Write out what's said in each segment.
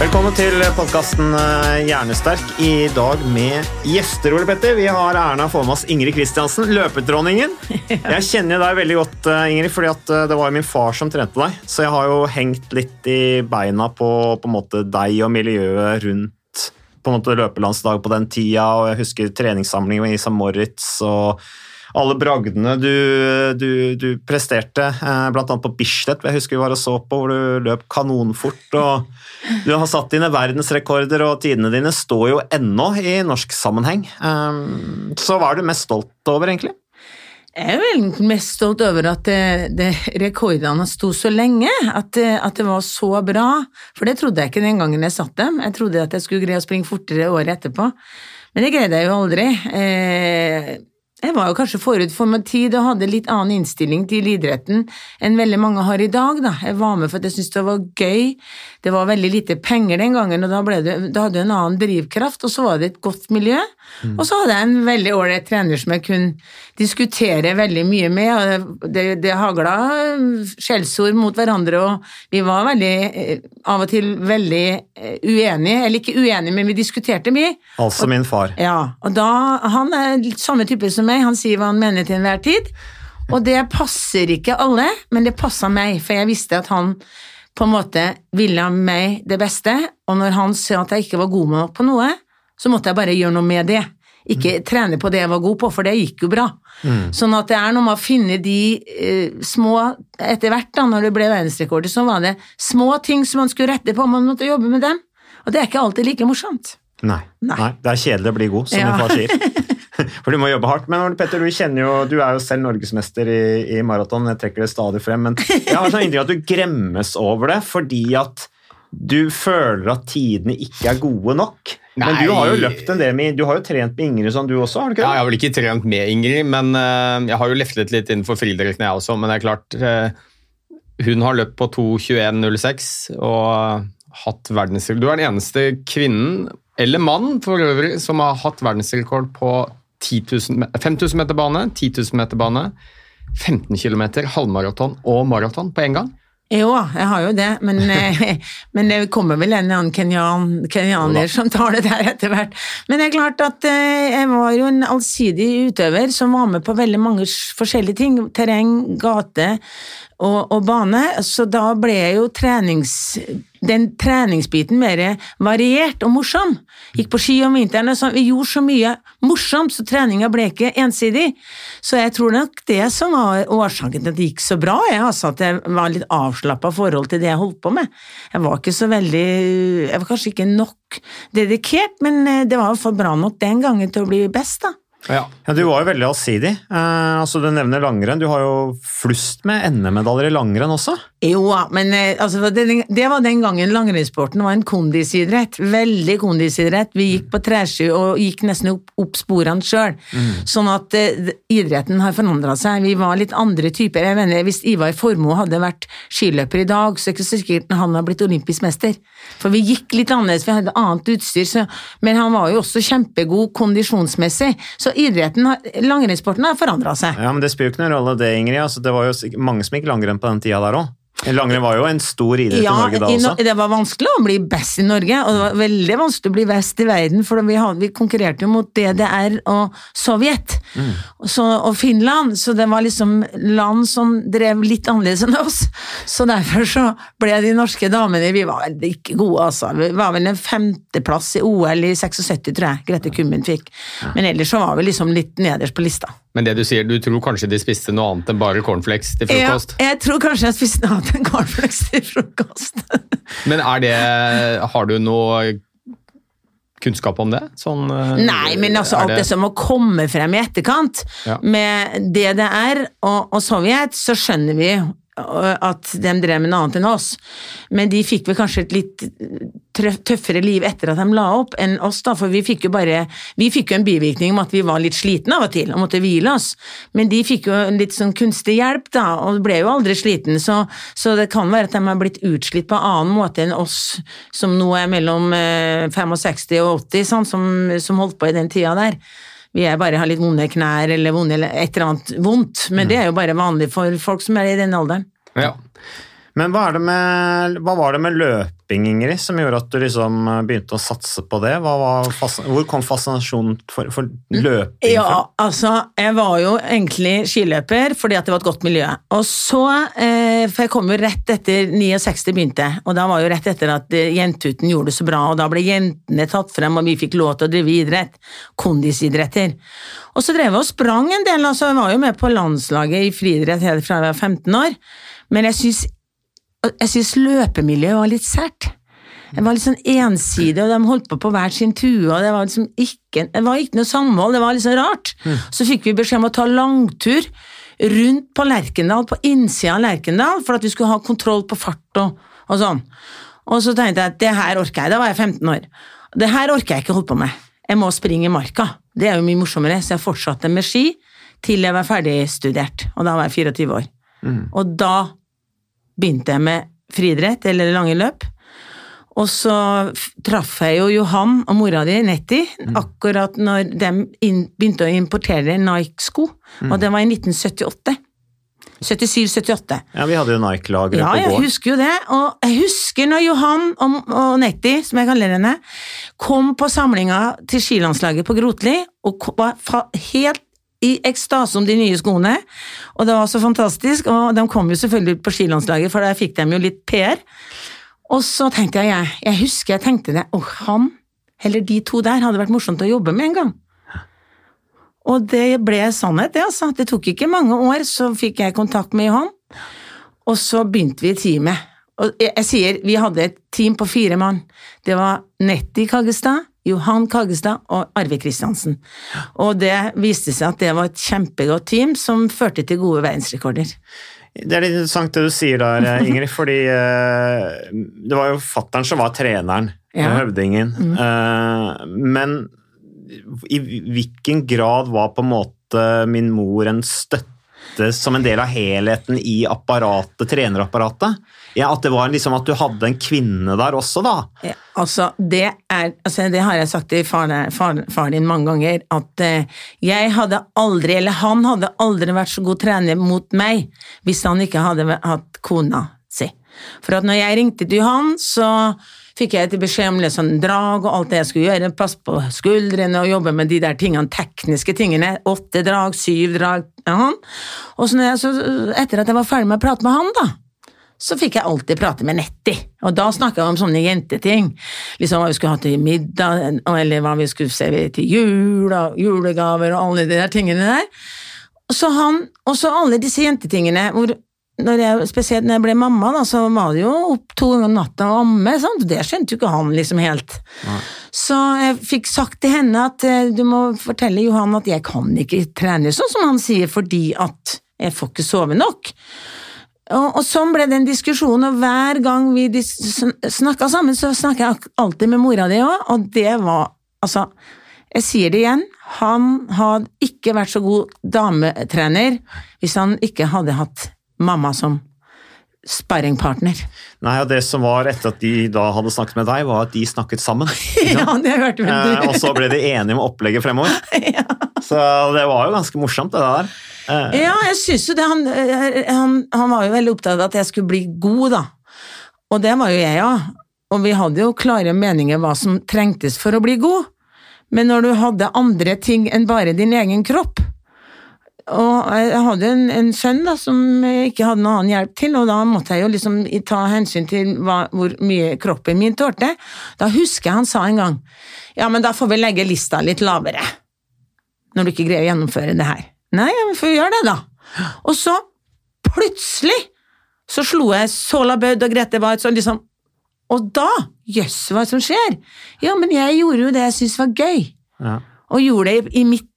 Velkommen til podkasten Hjernesterk. I dag med gjester, Ole Petter. Vi har æren av å få med oss Ingrid Kristiansen, løpedronningen. Jeg kjenner deg veldig godt, eh, Ingrid, fordi at eh, det var min far som trente deg. Så jeg har jo hengt litt i beina på, på deg og miljøet rundt på en måte løpelandsdag på den tida, og jeg husker treningssamlinger i St. Moritz og alle bragdene du, du, du presterte, bl.a. blant annet på Bislett, jeg husker vi var og så på, hvor du løp kanonfort. og Du har satt dine verdensrekorder, og tidene dine står jo ennå i norsk sammenheng. Um, så hva er du mest stolt over, egentlig? Jeg er vel mest stolt over at det, det rekordene sto så lenge, at det, at det var så bra. For det trodde jeg ikke den gangen jeg satt dem. Jeg trodde at jeg skulle greie å springe fortere året etterpå. Men det greide jeg jo aldri. Eh, jeg var jo kanskje forut for min tid og hadde litt annen innstilling til idretten enn veldig mange har i dag. Da. Jeg var med for at jeg syntes det var gøy. Det var veldig lite penger den gangen, og da, ble det, da hadde du en annen drivkraft, og så var det et godt miljø. Og så hadde jeg en veldig ålreit trener som jeg kunne diskutere veldig mye med. og Det, det hagla skjellsord mot hverandre, og vi var veldig, eh, av og til veldig eh, uenige. Eller ikke uenige, men vi diskuterte mye. Altså min far. Ja, og da, Han er litt samme type som meg, han sier hva han mener til enhver tid. Og det passer ikke alle, men det passa meg, for jeg visste at han på en måte ville meg det beste, og når han sa at jeg ikke var god nok på noe, så måtte jeg bare gjøre noe med det. Ikke trene på det jeg var god på, for det gikk jo bra. Sånn at det er noe med å finne de eh, små Etter hvert, da når det ble verdensrekorder, så var det små ting som man skulle rette på, man måtte jobbe med dem. Og det er ikke alltid like morsomt. Nei. Nei. Nei. Det er kjedelig å bli god, som Ja. min far sier. For du må jobbe hardt. Men Petter, du kjenner jo, du er jo selv norgesmester i, i maraton. Jeg trekker det stadig frem. Men jeg har sånn inntrykk av at du gremmes over det fordi at du føler at tidene ikke er gode nok. Men du har jo løpt en del med Du har jo trent med Ingrid sånn, du også? har du ikke Ja, jeg har vel ikke trent med Ingrid, men uh, jeg har jo leflet litt innenfor friidretten, jeg også. Men det er klart, uh, hun har løpt på 2.21,06 og hatt verdensrekord. Du er den eneste kvinnen, eller mann for øvrig, som har hatt verdensrekord på 10 000, me- 5000 meter bane, 10 000 meter bane, 15 km, halvmaraton og maraton på én gang. Jo, jeg har jo det, men, eh, men det kommer vel en annen kenyan, kenyaner som tar det der etter hvert. Men det er klart at eh, jeg var jo en allsidig utøver som var med på veldig mange forskjellige ting. Terreng, gate og, og bane. Så da ble jo trenings, den treningsbiten mer variert og morsom. Gikk på ski om vinteren og sånn. Vi gjorde så mye morsomt, så treninga ble ikke ensidig. Så jeg tror nok det som var årsaken til at det gikk så bra, er altså at jeg var litt avslappa forhold til det jeg holdt på med. Jeg var ikke så veldig Jeg var kanskje ikke nok dedikert, men eh, det var iallfall bra nok den gangen til å bli best, da. Ja, Du var jo veldig allsidig. Eh, altså Du nevner langrenn. Du har jo flust med NM-medaljer i langrenn også. Jo da, men eh, altså, det, var den gangen langrennssporten var en kondisidrett. Veldig kondisidrett. Vi gikk på treski og gikk nesten opp, opp sporene sjøl. Sånn at uh, idretten har forandra seg. Vi var litt andre typer. Jeg mener, Hvis Ivar Formoe hadde vært skiløper i dag, så er det ikke sikkert han hadde blitt olympisk mester. For vi gikk litt annerledes, vi hadde annet utstyr. Så, men han var jo også kjempegod kondisjonsmessig. Så idretten, langrennssporten har forandra seg. Ja, men Det spiller jo ikke noen rolle, det, Ingrid. Altså, det var jo mange som gikk langrenn på den tida der òg. Langrenn var jo en stor idrett Ja, i Norge da også? Ja, det var vanskelig å bli best i Norge, og det var veldig vanskelig å bli best i verden, for vi, hadde, vi konkurrerte jo mot DDR og Sovjet Mm. så, og Finland, så det var liksom land som drev litt annerledes enn oss. Så derfor så ble de norske damene Vi var vel ikke gode, altså. Vi var vel en femteplass i OL i 76, tror jeg, Grete Kummen fikk. Men ellers så var vi liksom litt nederst på lista. Men det du sier, du tror kanskje de spiste noe annet enn bare cornflakes til frokost? Ja, jeg tror kanskje jeg spiste noe annet enn cornflakes til frokost. Men er det Har du noe kunnskap om det? Sånn, eh, Nei, men altså er alt det som må komme frem i etterkant, Ja. med DDR og, og Sovjet, så skjønner vi at de drev med noe annet enn oss. Men de fikk vel kanskje et litt tøffere liv etter at de la opp enn oss, da, for vi fikk jo bare Vi fikk jo en bivirkning om at vi var litt slitne av og til og måtte hvile oss, men de fikk jo litt sånn kunstig hjelp, da, og ble jo aldri sliten, så, så det kan være at de har blitt utslitt på annen måte enn oss som nå er mellom eh, 65 og 80, sånn, som, som holdt på i den tida der. Vi er bare har litt vonde knær eller vonde, eller et eller annet vondt, men det er jo bare vanlig for folk som er i den alderen. Ja. Men hva, med, hva var det med løping, Ingrid, som gjorde at du liksom begynte å satse på det? Var hvor kom fascinasjonen for, for løping Ja, fra? altså, jeg var jo egentlig skiløper fordi at det var et godt miljø. Og så, eh, for jeg kom jo rett etter 69 begynte, og da var jo rett etter at eh, Jentuten gjorde det så bra, og da ble jentene tatt frem, og vi fikk lov til å drive idrett. Kondisidretter. Og så drev jeg og sprang en del, altså jeg var jo med på landslaget i friidrett helt fra jeg var 15 år, men jeg syns, jeg syns løpemiljøet var litt sært. Det var litt sånn ensidig, og de holdt på på hver sin tue, og det var liksom ikke, det var ikke noe samhold, det var liksom rart. Så fikk vi beskjed om å ta langtur rundt på Lerkendal, på innsida av Lerkendal, for at vi skulle ha kontroll på fart og, og sånn. Og så tenkte jeg at det her orker jeg, da var jeg 15 år. Det her orker jeg ikke holde på med. Jeg må springe i marka. Det er jo mye morsommere, så jeg fortsatte med ski til jeg var ferdigstudert, og da var jeg 24 år. Og da begynte jeg med friidrett, eller lange løp. Og så traff jeg jo Johan og mora di, Nettie, akkurat når de begynte å importere Nike-sko, og det var i 1978. 77-78. Ja, Vi hadde jo Nike-lageret Ja, på jeg gården. husker jo det. Og jeg husker når Johan og, og Nettie, som jeg kaller henne, kom på samlinga til skilandslaget på Grotli og var helt i ekstase om de nye skoene. Og det var så fantastisk. Og de kom jo selvfølgelig på skilandslaget, for der fikk de jo litt PR. Og så tenkte jeg, jeg, jeg husker jeg tenkte det, og han, eller de to der, hadde vært morsomt å jobbe med en gang. Og det ble sannhet, det altså. Det tok ikke mange år, så fikk jeg kontakt med Johan. Og så begynte vi teamet. Og jeg, jeg sier, vi hadde et team på fire mann. Det var Nettie Kaggestad, Johan Kaggestad og Arve Kristiansen. Og det viste seg at det var et kjempegodt team som førte til gode verdensrekorder. Det er litt interessant det du sier der, eh, Ingrid, fordi eh, det var jo fattern som var treneren, Ja. Mm. høvdingen. Eh, men i hvilken grad var på en måte min mor en støtte som en del av helheten i apparatet, trenerapparatet? Ja, At det var liksom at du hadde en kvinne der også, da? Ja, Altså, det er altså, Det har jeg sagt til faren far, far din mange ganger, at eh, jeg hadde aldri, eller han hadde aldri vært så god trener mot meg hvis han ikke hadde hatt kona si. For at når jeg ringte til han, så fikk jeg etter beskjed om sånn drag og alt det jeg skulle gjøre, passe på skuldrene og jobbe med de der tingene, tekniske tingene, åtte drag, syv drag, ja. Og så, jeg, så etter at jeg var ferdig med å prate med han, da, så fikk jeg alltid prate med Nettie, og da snakka vi om sånne jenteting. Liksom hva vi skulle ha til middag, eller hva vi skulle se til jul, og julegaver og alle de der tingene der. Så han, og så alle disse jentetingene, hvor når jeg, spesielt når jeg ble mamma, da, så var det jo opp to ganger om natta og amme, sant? det skjønte jo ikke han liksom helt. Så jeg fikk sagt til henne at eh, du må fortelle Johan at jeg kan ikke trene sånn som han sier, fordi at jeg får ikke sove nok. Og, og sånn ble det en diskusjon, og hver gang vi snakka sammen, så snakka jeg alltid med mora di òg, og det var Altså, jeg sier det igjen, han hadde ikke vært så god dametrener hvis han ikke hadde hatt mamma som sparringpartner. Nei, og Det som var etter at de da hadde snakket med deg, var at de snakket sammen. ja, det har vært Eh, veldig og så ble de enige om opplegget fremover. Så det var jo ganske morsomt, det der. Eh, Ja, jeg syns jo det. Han, eh, han, han var jo veldig opptatt av at jeg skulle bli god, da. Og det var jo jeg, ja. Og vi hadde jo klare meninger hva som trengtes for å bli god. Men når du hadde andre ting enn bare din egen kropp Og jeg hadde en, en sønn da, som jeg ikke hadde noen annen hjelp til, og da måtte jeg jo liksom ta hensyn til hva, hvor mye kroppen min tålte. Da husker jeg han sa en gang Ja, men da får vi legge lista litt lavere. Når du ikke greier å gjennomføre det her. Nei, ja, men får vi gjøre det, da. Og så, plutselig, så slo jeg Sola Bødd og Grete Waitz og liksom Og da, jøss, hva er det som skjer? Ja, men jeg gjorde jo det jeg syntes var gøy. Ja. Og gjorde det i mitt,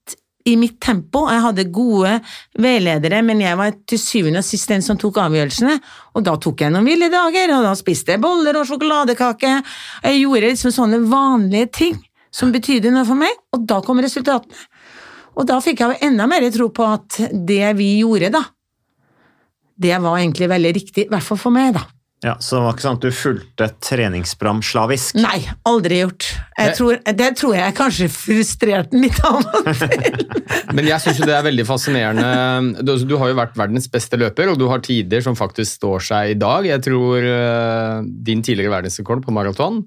i mitt tempo. Jeg hadde gode veiledere, men jeg var til syvende og sist den som tok avgjørelsene. Og da tok jeg noen ville dager, og da spiste jeg boller og sjokoladekake. Jeg gjorde liksom sånne vanlige ting som betydde noe for meg, og da kom resultatene. Og da fikk jeg enda mer tro på at det vi gjorde, da, det var egentlig veldig riktig, i hvert fall for meg, da. Ja, Så det var ikke sånn at du fulgte et treningsprogram slavisk? Nei, aldri gjort. Jeg tror, det tror jeg kanskje frustrerte den litt av og til. Men jeg syns det er veldig fascinerende. Du, du har jo vært verdens beste løper, og du har tider som faktisk står seg i dag. Jeg tror eh, din tidligere verdensrekord på maraton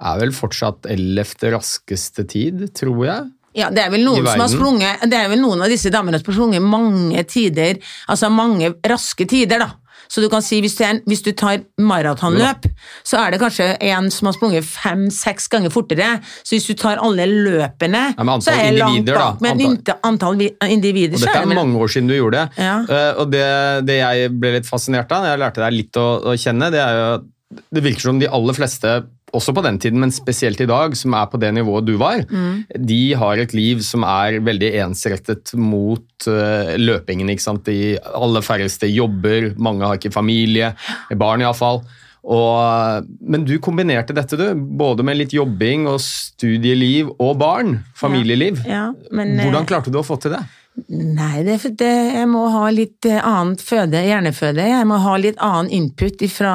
er vel fortsatt ellevte raskeste tid, tror jeg. Ja, det er vel noen som har sprunget Det er vel noen av disse damene som har sprunget mange tider, altså mange raske tider, da. Så du kan si, hvis du, en, hvis du tar maratonløp, så er det kanskje en som har sprunget fem-seks ganger fortere. Så hvis du tar alle løpene, Ja, så er jeg langt individer, bak. Men Antall- antall, antall individer, Og dette er det mange år siden du gjorde det. Ja. Uh, og det, det jeg ble litt fascinert av, jeg lærte deg litt å, å kjenne, det er jo det virker som de aller fleste, også på den tiden, men spesielt i dag, som er på det nivået du var, Mm. de har et liv som er veldig ensrettet mot uh, løpingen. ikke sant? De aller færreste jobber, mange har ikke familie, barn iallfall. Og, men du kombinerte dette, du. Både med litt jobbing og studieliv og barn. Familieliv. Ja, men, eh, Hvordan klarte du å få til det? Nei, det, det, jeg må ha litt eh, annet føde, hjerneføde. Jeg må ha litt annen input fra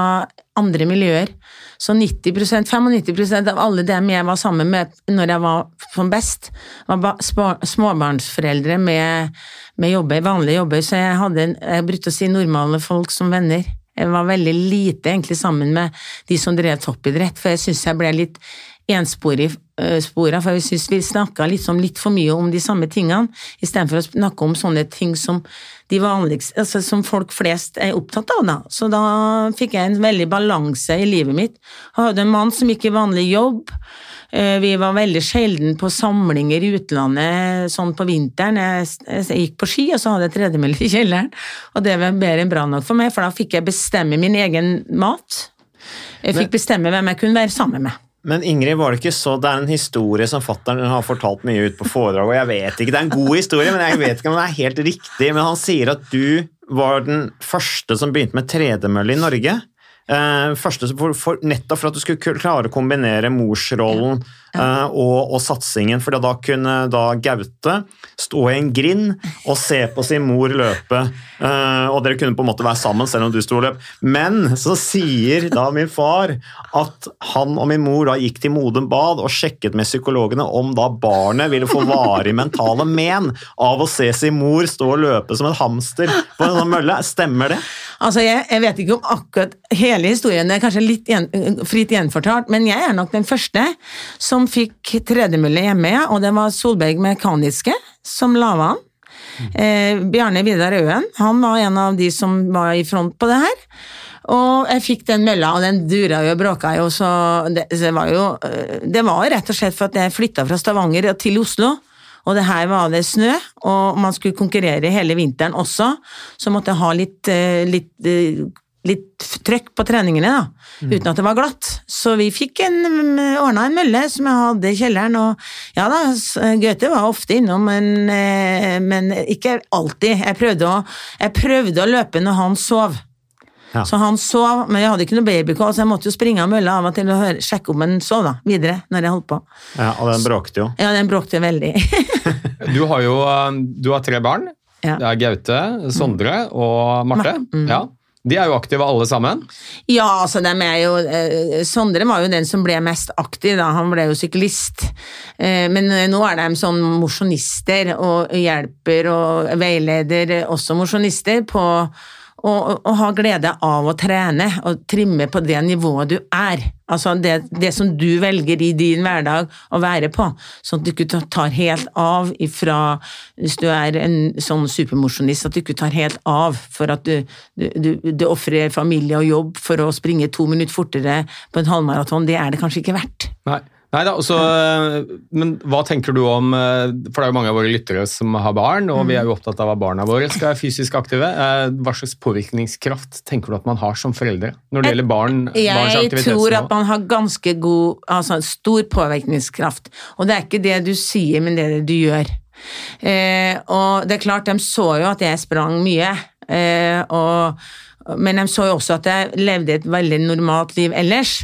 andre miljøer. Så 90% 95% av alle dem jeg var sammen med når jeg var som best, var småbarnsforeldre med, med jobber, vanlige jobber, så jeg hadde, jeg brukte å si normale folk som venner. Jeg var veldig lite egentlig sammen med de som drev toppidrett, for jeg syns jeg ble litt ensporig øh, spora, for jeg syns vi snakka liksom litt for mye om de samme tingene, istedenfor å snakke om sånne ting som de vanligste, altså som folk flest er opptatt av, da. Så da fikk jeg en veldig balanse i livet mitt. Jeg hadde en mann som gikk i vanlig jobb. Eh, Vi var veldig sjelden på samlinger i utlandet sånn på vinteren. Jeg, jeg gikk på ski, og så hadde jeg tredemølle i kjelleren. Og det var mer enn bra nok for meg, for da fikk jeg bestemme min egen mat. Jeg fikk bestemme hvem jeg kunne være sammen med. Men Ingrid, var det ikke så Det er en historie som fattern har fortalt mye ut på foredrag, og jeg vet ikke, det er en god historie, men jeg vet ikke om den er helt riktig. Men han sier at du var den første som begynte med tredemølle i Norge. Eh, første for, for, nettopp for at du skulle klare å kombinere morsrollen eh, og, og satsingen. For da kunne da Gaute stå i en grind og se på sin mor løpe. eh, og dere kunne på en måte være sammen selv om du sto og løp. Men så sier da min far at han og min mor da gikk til Modum Bad og sjekket med psykologene om da barnet ville få varig mentale men av å se sin mor stå og løpe som en hamster på en sånn mølle. Stemmer det? Altså, jeg, jeg vet ikke om akkurat hele historien, det er kanskje litt gjen, fritt gjenfortalt, men jeg er nok den første som fikk tredemølle hjemme, og det var Solberg Mekaniske som laga han. Eh, Bjarne Vidar Øen, han var en av de som var i front på det her. Og jeg fikk den mølla, og den dura jo og bråka jo, så det, det var jo eh, Det var rett og slett for at jeg flytta fra Stavanger til Oslo. Og det her var det snø, og man skulle konkurrere hele vinteren også, så måtte jeg ha litt, eh, litt, eh, litt trøkk på treningene, da, uten at det var glatt. Så vi fikk en, ordna en mølle som jeg hadde i kjelleren, og ja da, Gaute var ofte innom, men, eh, men ikke alltid. Jeg prøvde, å, jeg prøvde å løpe når han sov. Ja. Så han sov, men jeg hadde ikke noe babycall, så jeg måtte jo springe av mølla av og til og høre, sjekke om han sov da, videre, når jeg holdt på. Ja, og den bråkte jo. Ja, den bråkte veldig. Du har jo eh, du har tre barn. Ja. Det er Gaute, Sondre og Marte. Mar mm. Ja. De er jo aktive alle sammen. Ja, altså dem er jo eh, Sondre var jo den som ble mest aktiv, da. Han ble jo syklist. Eh, men eh, nå er de sånn mosjonister og hjelper og veileder eh, også mosjonister på å, å ha glede av å trene og trimme på det nivået du er. Altså det, det som du velger i din hverdag å være på, sånn at du ikke tar helt av ifra Hvis du er en sånn supermosjonist, at du ikke tar helt av for at du, du, du, du ofrer familie og jobb for å springe to minutter fortere på en halvmaraton. Det er det kanskje ikke verdt. Nei. Nei da, så, men hva tenker du om eh, For det er jo mange av våre lyttere som har barn, og vi er jo opptatt av at barna våre skal være fysisk aktive. Eh, Hva slags påvirkningskraft tenker du at man har som foreldre når det gjelder barn, Jeg tror at man har ganske god, altså stor påvirkningskraft. Og det er ikke det du sier, men det du gjør. Eh, og det er klart, de så jo at jeg sprang mye, eh, og, men de så jo også at jeg levde et veldig normalt liv ellers.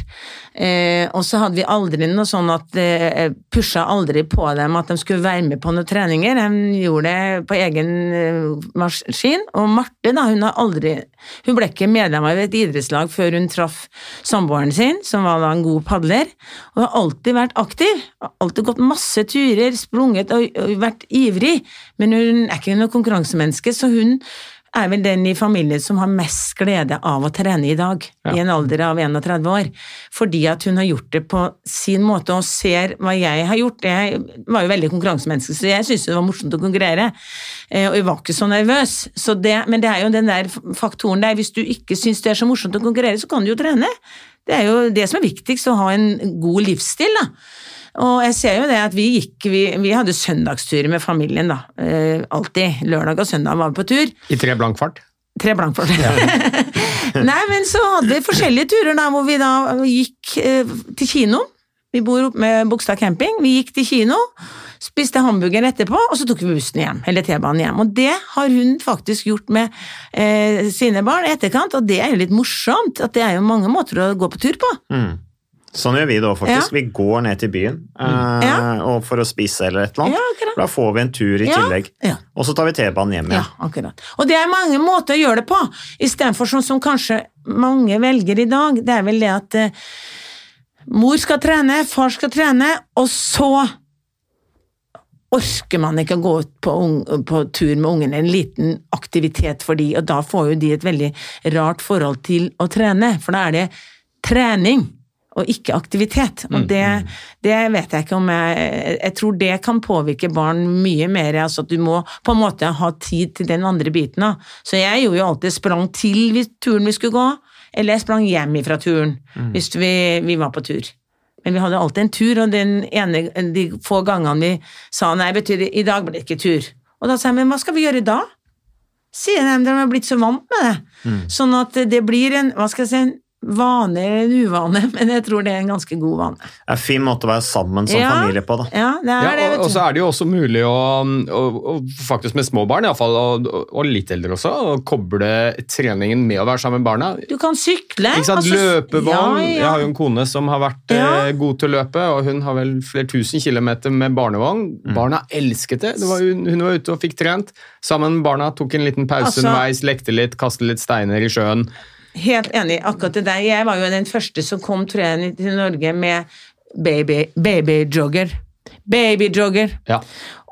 Eh, og så hadde vi aldri noe sånn at eh, pusha aldri på dem at de skulle være med på noen treninger. De gjorde det på egen eh, maskin. Og Marte da, hun har aldri Hun ble ikke medlem av et idrettslag før hun traff samboeren sin, som var da en god padler. Og har alltid vært aktiv. Har alltid gått masse turer, sprunget og, og vært ivrig. Men hun er ikke noe konkurransemenneske, så hun er vel den i familien som har mest glede av å trene i dag, i en alder av 31 år. Fordi at hun har gjort det på sin måte og ser hva jeg har gjort. Jeg var jo veldig konkurransemenneske, så jeg syntes det var morsomt å konkurrere. Eh, Og jeg var ikke så nervøs. Så det, men det er jo den der faktoren der, hvis du ikke syns det er så morsomt å konkurrere, så kan du jo trene. Det er jo det som er viktigst, å ha en god livsstil, da. Og jeg ser jo det at vi gikk Vi, vi hadde søndagsturer med familien, da. Eh, alltid. Lørdag og søndag var vi på tur. I tre blank fart? Tre blank for Nei, men så hadde vi forskjellige turer da, hvor vi da gikk eh, til kino. Vi bor oppe med Bogstad camping. Vi gikk til kino, spiste hamburger etterpå, og så tok vi bussen hjem, eller T-banen hjem. Og det har hun faktisk gjort med eh, sine barn i etterkant, og det er jo litt morsomt. At det er jo mange måter å gå på tur på. Sånn gjør vi det òg, faktisk. Ja. Vi går ned til byen eh, Ja. og for å spise eller et eller annet. Ja, da får vi en tur i tillegg. Og så tar vi T-banen hjem Ja, igjen. akkurat. Og det er mange måter å gjøre det på, istedenfor sånn som kanskje mange velger i dag. Det er vel det at eh, mor skal trene, far skal trene, og så orker man ikke å gå ut på, på tur med ungene, en liten aktivitet for de, og da får jo de et veldig rart forhold til å trene, for da er det trening og ikke aktivitet. Og det, det vet jeg ikke om jeg Jeg tror det kan påvirke barn mye mer. altså at Du må på en måte ha tid til den andre biten. da. Så jeg gjorde jo alltid sprang til turen vi skulle gå, eller jeg sprang hjem ifra turen hvis vi, vi var på tur. Men vi hadde alltid en tur, og den ene, de få gangene vi sa nei, betyr det i dag blir det ikke tur. Og da sa jeg, men hva skal vi gjøre da? Sier de, de har blitt så vant med det. Sånn at det blir en, hva skal jeg si, en vane eller en uvane, men jeg tror det er en ganske god vane. Det er en fin måte å være sammen som Ja. familie på, da. Ja, det er Ja, det, og, vet og så er det jo også mulig å, å, å faktisk med små barn, i alle fall, og, og litt eldre også, å koble treningen med å være sammen med barna. Du kan sykle. Ikke sant? altså- Løpevogn. Ja, Jeg har jo en kone som har vært Ja. eh, god til å løpe, og hun har vel flere tusen kilometer med barnevogn. Barna elsket det. det var, hun, hun var ute og fikk trent. Sammen med barna tok en liten pause Altså- underveis, lekte litt, kastet litt steiner i sjøen. Helt enig. Akkurat det der. Jeg var jo den første som kom tror jeg, til Norge med baby- babyjogger. Ja.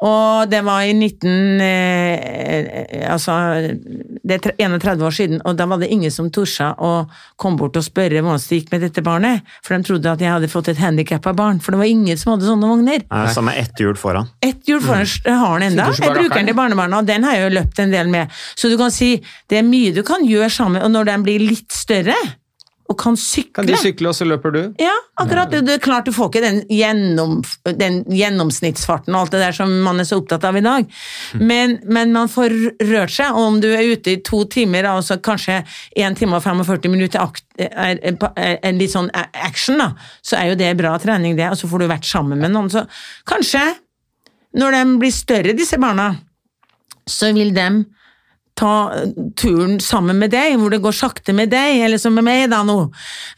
Og det var i 19... Eh, altså Det er 31 år siden, og da var det ingen som torde å komme bort og spørre hvordan det gikk med dette barnet. For de trodde at jeg hadde fått et handikappa barn, for det var ingen som hadde sånne vogner. Nei, Som er ett hjul foran. Ett hjul foran har den enda. Jeg bruker den til barnebarna, og den har jeg jo løpt en del med. Så du kan si det er mye du kan gjøre sammen, og når den blir litt større, og kan sykle Kan de sykle, og så løper du? Ja, akkurat. Det, er klart du får ikke den, gjennom, den gjennomsnittsfarten og alt det der som man er så opptatt av i dag, men, men man får rørt seg, og om du er ute i to timer, altså kanskje 1 time og 45 minutter akt, er, er, er litt sånn action, da, så er jo det bra trening, det, og så får du vært sammen med noen. Så kanskje, når de blir større, disse barna, så vil de ta turen sammen med deg, hvor det går sakte med deg, eller som med meg da nå.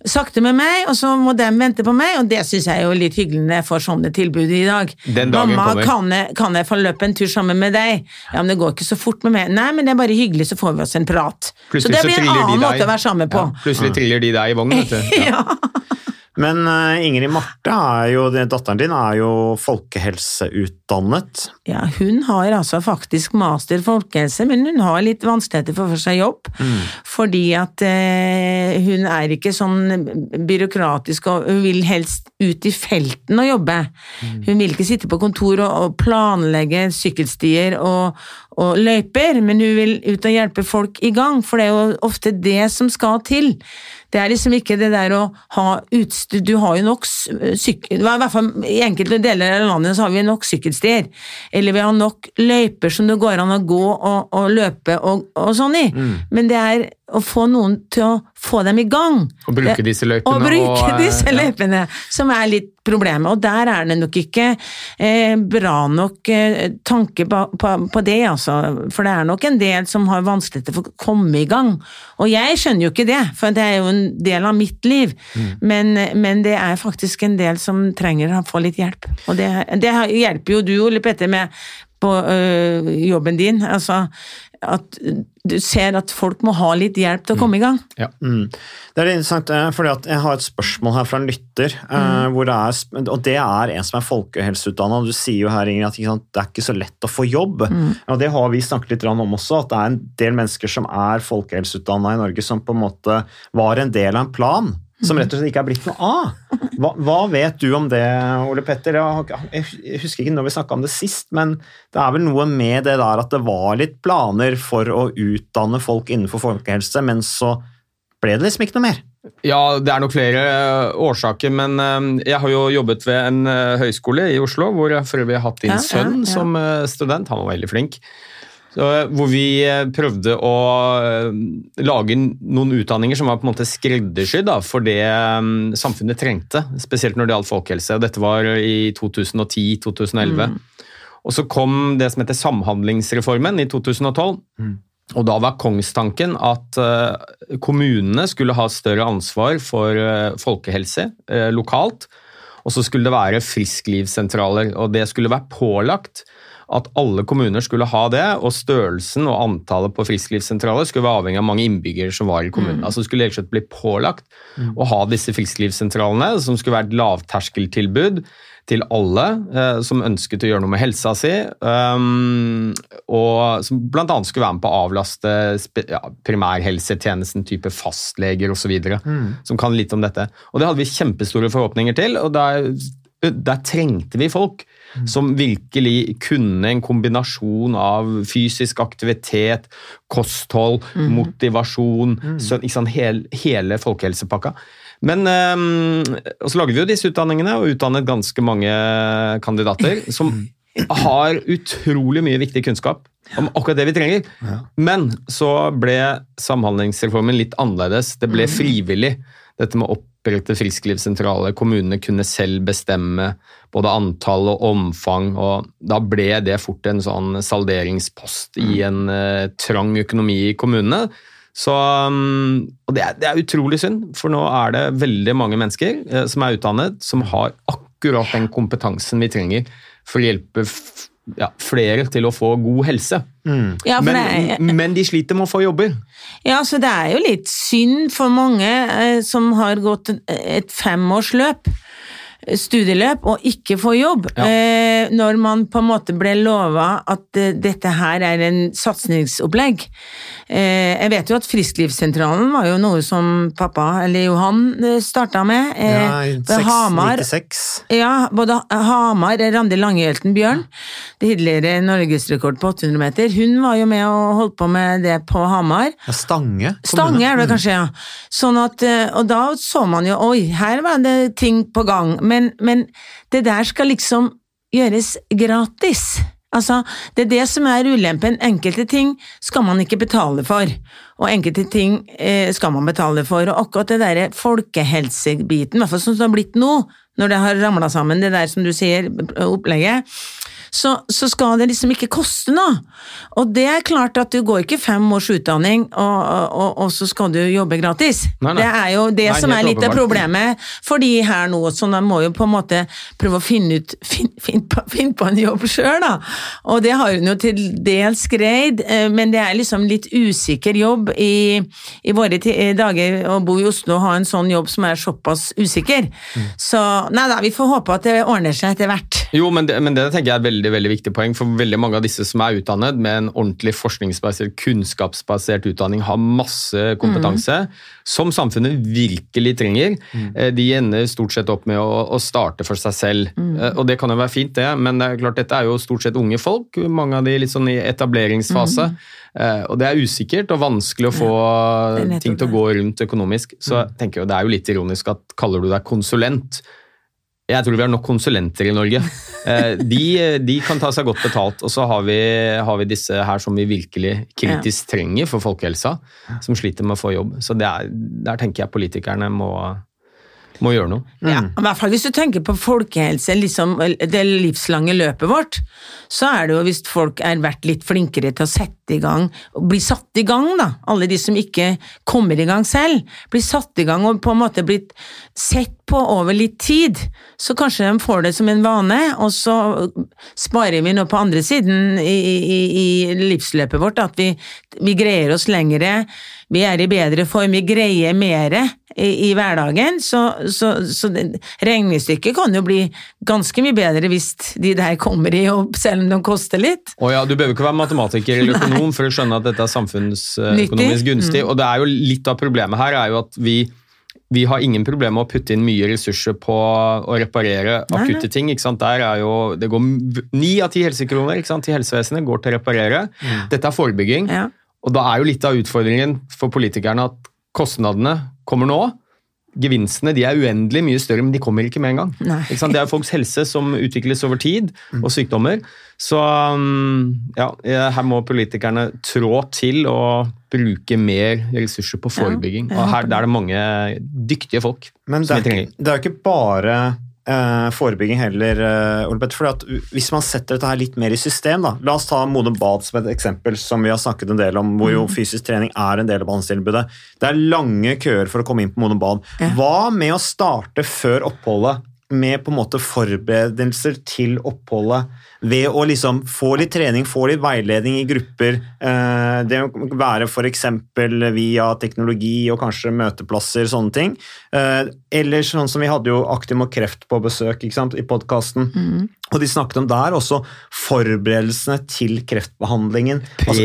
Sakte med meg, og så må de vente på meg, og det syns jeg er jo litt hyggelig når jeg får sånne tilbud i dag. Den Mamma, kan jeg, kan jeg få løpe en tur sammen med deg? Ja, men det går ikke så fort med meg. Nei, men det er bare hyggelig, så får vi oss en prat. Så det blir en de annen måte å være sammen på. Ja, plutselig triller de deg i vognen, vet du. Ja. Men eh, Ingrid Marte, jo, datteren din, er jo folkehelseutdannet. Ja, hun har altså faktisk master folkehelse, men hun har litt vanskeligheter for å få seg jobb. Fordi at eh, hun er ikke sånn byråkratisk og hun vil helst ut i felten og jobbe. Hun vil ikke sitte på kontor og, og planlegge sykkelstier og, og løyper, men hun vil ut og hjelpe folk i gang, for det er jo ofte det som skal til. Det er liksom ikke det der å ha utstyr Du har jo nok s- sykkel... I hvert fall i enkelte deler av landet så har vi nok sykkelstier. Eller vi har nok løyper som det går an å gå og, og løpe og, og sånn i. Men det er å få noen til å få dem i gang. Og bruke disse løypene. Og bruke og, eh, disse ja. løypene, som er litt problemet. Og der er det nok ikke eh, bra nok eh, tanke på, på, på det, altså. For det er nok en del som har vanskeligheter for å komme i gang. Og jeg skjønner jo ikke det, for det er jo en del av mitt liv. Men, men det er faktisk en del som trenger å få litt hjelp. Og det, det hjelper jo du, Ole Petter, med på øh, jobben din. Altså at du ser at folk må ha litt hjelp til å komme i gang. Mm. Det er interessant, for fordi at jeg har et spørsmål her fra en lytter. Mm. hvor det er, og det er en som er folkehelseutdanna. Du sier jo her Ingrid, at sant, det er ikke så lett å få jobb. Og Det har vi snakket litt om også, at det er en del mennesker som er folkehelseutdanna i Norge, som på en måte var en del av en plan. Som rett og slett ikke er blitt noe av. Hva, hva vet du om det, Ole Petter? Jeg, husker ikke når vi snakka om det sist, men det er vel noe med det der at det var litt planer for å utdanne folk innenfor folkehelse, men så ble det liksom ikke noe mer. Ja, det er nok flere eh, årsaker, men eh, jeg har jo jobbet ved en eh, høyskole i Oslo, hvor jeg for øvrig har hatt din Ja, ja, sønn ja. som student. Han var veldig flink. Så, eh, hvor vi eh, prøvde å eh, lage noen utdanninger som var på en måte skreddersydd for det eh, samfunnet trengte, spesielt når det gjaldt folkehelse. Dette var i 2010-2011. Og så kom det som heter Samhandlingsreformen i 2012. Og da var kongstanken at kommunene skulle ha større ansvar for eh, folkehelse eh, lokalt, og så skulle det være frisklivssentraler, og det skulle være pålagt at alle kommuner skulle ha det, og størrelsen og antallet på frisklivssentraler skulle være avhengig av mange innbyggere som var i kommunen. Altså skulle rett slett bli pålagt å ha disse frisklivssentralene, som skulle være et lavterskeltilbud til alle eh, som ønsket å gjøre noe med helsa si, um, og som bl.a. skulle være med på å avlaste ja, primærhelsetjenesten, type fastleger osv., som kan litt om dette. Og det hadde vi kjempestore forhåpninger til, og der, der trengte vi folk som virkelig kunne en kombinasjon av fysisk aktivitet, kosthold, motivasjon, så, ikke sant, hel, hele folkehelsepakka. Men øhm, og så lager vi jo disse utdanningene og utdannet ganske mange kandidater som har utrolig mye viktig kunnskap om akkurat det vi trenger. Men så ble Samhandlingsreformen litt annerledes. Det ble frivillig. Dette med å opprette frisklivssentraler. Kommunene kunne selv bestemme både antall og omfang. og Da ble det fort en sånn salderingspost i en uh, trang økonomi i kommunene. Så, um, og det er, det er utrolig synd, for nå er det veldig mange mennesker eh, som er utdannet, som har akkurat den kompetansen vi trenger for å hjelpe ja, flere til å få god helse. Ja, men, er, men de sliter med å få jobber. Ja, så det er jo litt synd for mange eh, som har gått et femårsløp, studieløp, og ikke få jobb. Eh, når man på en måte ble lova at eh, dette her er en satsingsopplegg. Eh, jeg vet jo at Frisklivssentralen var jo noe som pappa, eller Johan, starta med. Ja, i ved Hamar. 96. Ja, både Hamar, Randi Langehjelten Bjørn, tidligere norgesrekord på 800 meter, hun var jo med og holdt på med det på Hamar. Ja, Stange. Stange er det kanskje, ja. Sånn at, og da så man jo, oi, her var det ting på gang, men, men det der skal liksom gjøres gratis. Altså, det er det som er ulempen. Enkelte ting skal man ikke betale for, og enkelte ting eh, skal man betale for. Og akkurat det derre folkehelsebiten, i hvert fall som det har blitt nå, når det har ramla sammen, det der som du sier, opplegget, så, så skal det liksom ikke koste noe. Og det er klart at du går ikke fem års utdanning, og, og, og så skal du jobbe gratis. Nei, nei. Det er jo det Nei, som er litt av problemet for de her nå, så de må jo på en måte prøve å finne ut Finne fin, på, finn på en jobb sjøl, da. Og det har hun jo til dels greid, eh, men det er liksom litt usikker jobb i, i våre eh, dager å bo i Oslo og ha en sånn jobb som er såpass usikker. Mm. Så nei da, vi får håpe at det ordner seg etter hvert. Jo, men det, men det tenker jeg er et veldig, veldig viktig poeng, for veldig mange av disse som er utdannet med en ordentlig forskningsbasert, kunnskapsbasert utdanning, har masse kompetanse som samfunnet virkelig trenger. Mm. De ender stort sett opp med å, å starte for seg selv, Mm. og det kan jo være fint det, men det er klart dette er jo stort sett unge folk, mange av de litt sånn i etableringsfase, Eh, og det er usikkert og vanskelig å få er ting til å gå rundt økonomisk, så jeg tenker jo det er jo litt ironisk at kaller du deg konsulent, jeg tror vi har nok konsulenter i Norge. Eh, De, de kan ta seg godt betalt, og så har vi, har vi disse her som vi virkelig kritisk trenger for folkehelsa, som sliter med å få jobb. Så er, der tenker jeg politikerne må, må gjøre noe. Ja, i hvert fall hvis du tenker på folkehelse, liksom det livslange løpet vårt, så er det jo hvis folk er vært litt flinkere til å sette i gang, og bli satt i gang da, alle de som ikke kommer i gang selv, blir satt i gang og på en måte blitt sett på over litt tid, så kanskje de får det som en vane, og så sparer vi nå på andre siden i, i, i livsløpet vårt, at vi, vi greier oss lengre, vi er i bedre form, vi greier mere i, i hverdagen, så, så, så det- regnestykket kan jo bli ganske mye bedre hvis de der kommer i jobb, selv om de koster litt. Og ja, Du behøver ikke være matematiker eller økonom for å skjønne at dette er samfunnsøkonomisk gunstig. gunstig. Og det er jo Litt av problemet her er jo at vi, vi har ingen problemer med å putte inn mye ressurser på å reparere akutte ting. ikke sant? Der er jo, det går Ni av ti helsekroner ikke sant, til helsevesenet går til å reparere. Dette er forebygging. Ja. Og da er jo litt av utfordringen for politikerne at kostnadene kommer nå. Gevinstene de er uendelig mye større, men de kommer ikke med en gang. Ikke sant? Det er folks helse som utvikles over tid, og sykdommer. Så um, ja, her må politikerne trå til og bruke mer ressurser på forebygging. og her er det mange dyktige folk Men det som er, vi trenger. ikke- det er jo ikke bare eh, forebygging heller, Ole Petter. fordi Hvis man setter dette her litt mer i system da, La oss ta Modum Bad som et eksempel, som vi har snakket en del om, hvor jo fysisk trening er en del av behandlingstilbudet. Det er lange køer for å komme inn på Modum Bad. Hva med å starte før oppholdet? Med på en måte forberedelser til oppholdet ved å liksom få litt trening, få litt veiledning i grupper. eh, Det å være f.eks. via teknologi og kanskje møteplasser, sånne ting. Eh, Eller sånn som vi hadde jo Aktiv mot kreft på besøk ikke sant, i podkasten. Og de snakket om der også forberedelsene til kreftbehandlingen. Altså,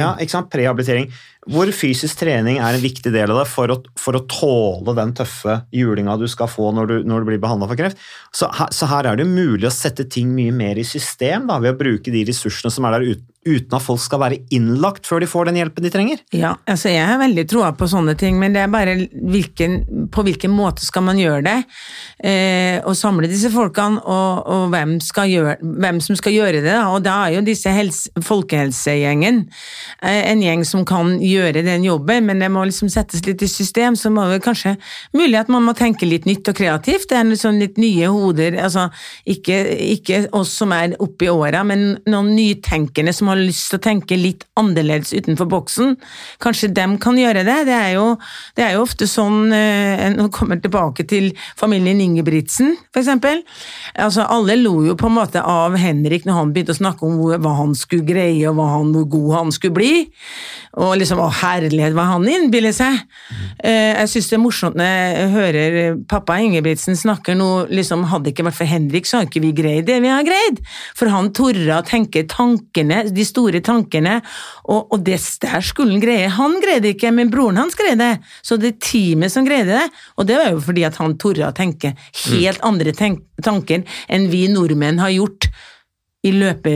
ja, ikke sant? Prehabilitering. Hvor fysisk trening er en viktig del av det for å, for å tåle den tøffe julinga du skal få når du, når du blir behandla for kreft. Så her, så her er det mulig å sette ting mye mer i system da, ved å bruke de ressursene som er der uten, uten at folk skal være innlagt før de får den hjelpen de trenger. Ja, altså jeg har veldig troa på sånne ting, men det er bare hvilken, på hvilken måte skal man gjøre det? Eh, og samle disse folkene, og, og hvem, gjøre, hvem som skal gjøre det. Og da er jo disse helse, folkehelsegjengen eh, en gjeng som kan gjøre den jobben, men det må liksom settes litt i system, så må det kanskje mulig at man må tenke litt nytt og kreativt. Det er liksom litt nye hoder, altså ikke, ikke oss som er oppe i åra, men noen nytenkende som har lyst til å tenke litt annerledes utenfor boksen. Kanskje dem kan gjøre det. Det er jo, det er jo ofte sånn eh, Nå kommer tilbake til familien Ingebrigtsen, eksempel. Altså, alle lo jo på en måte av Henrik når han begynte å snakke om hva han skulle greie, og han, hvor god han skulle bli. Og liksom, å herlighet, hva han innbiller seg. Eh, jeg syns det er morsomt når jeg hører pappa Ingebrigtsen snakker nå, liksom, hadde ikke vært for Henrik, så hadde ikke vi greid det vi har greid. For han torde å tenke tankene, de store tankene, og, og det der skulle han greie. Han greide det ikke, men broren hans greide det. Så det er teamet som greide det, og det var jo fordi at han torde å tenke helt andre tenk tanker enn vi nordmenn har gjort i løpe,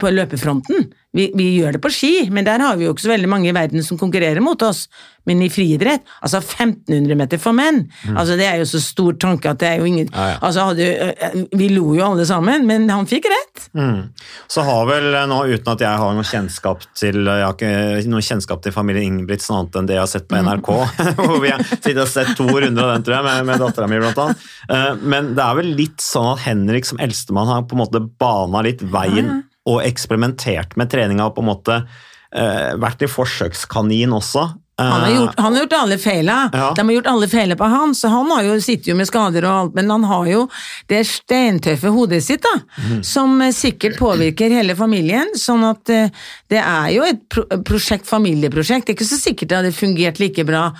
på løpefronten. Vi, vi gjør det på ski, men der har vi jo ikke så veldig mange i verden som konkurrerer mot oss. Men i friidrett, altså 1500 meter for menn, altså det er jo så stor tanke at det er jo ingen Ja, ja. Altså hadde, Vi lo jo alle sammen, men han fikk rett. Mm. Så har vel eh, nå, uten at jeg har noe kjennskap til Jeg har ikke noe kjennskap til familien Ingebrigtsen annet enn det jeg har sett på NRK, hvor vi har sett to runder av den, tror jeg, med, med dattera mi, blant annet. Eh, Men det er vel litt sånn at Henrik som eldstemann har på en måte bana litt veien og eksperimentert med treninga og på en måte eh, vært i forsøkskanin også. Eh, Han har gjort, han har gjort alle feila. Ja. De har gjort alle feila på han, så han har jo, sitter jo med skader og alt, men han har jo det steintøffe hodet sitt, da, mm. som eh, sikkert påvirker hele familien. Sånn at eh, det er jo et prosjekt, familieprosjekt. Det er ikke så sikkert det hadde fungert like bra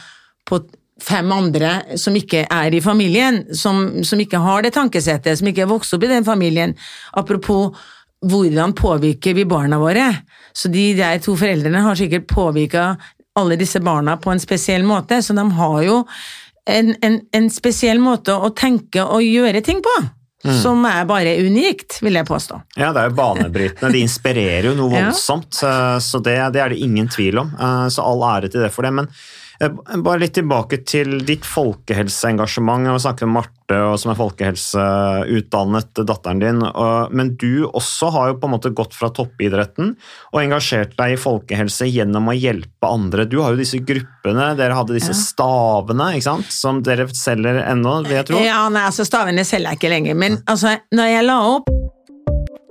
på fem andre som ikke er i familien, som, som ikke har det tankesettet, som ikke er vokst opp i den familien. Apropos hvordan påvirker vi barna våre? Så de der to foreldrene har sikkert påvirka alle disse barna på en spesiell måte, så de har jo en, en, en spesiell måte å tenke og gjøre ting på. Som er bare unikt, vil jeg påstå. Ja, det er jo banebrytende. De inspirerer jo noe voldsomt, ja. så det, det er det ingen tvil om. Eh, Så all ære til det for det. Men eh, bare litt tilbake til ditt folkehelseengasjement. Jeg snakker med Marte, som er folkehelseutdannet, datteren din. Men du også har jo på en måte gått fra toppidretten og engasjert deg i folkehelse gjennom å hjelpe andre. Du har jo disse gruppene, dere hadde disse stavene, ikke sant, som dere selger ennå, vil jeg tro. Ja, nei, altså Stavene selger jeg ikke lenger, men altså, når jeg la opp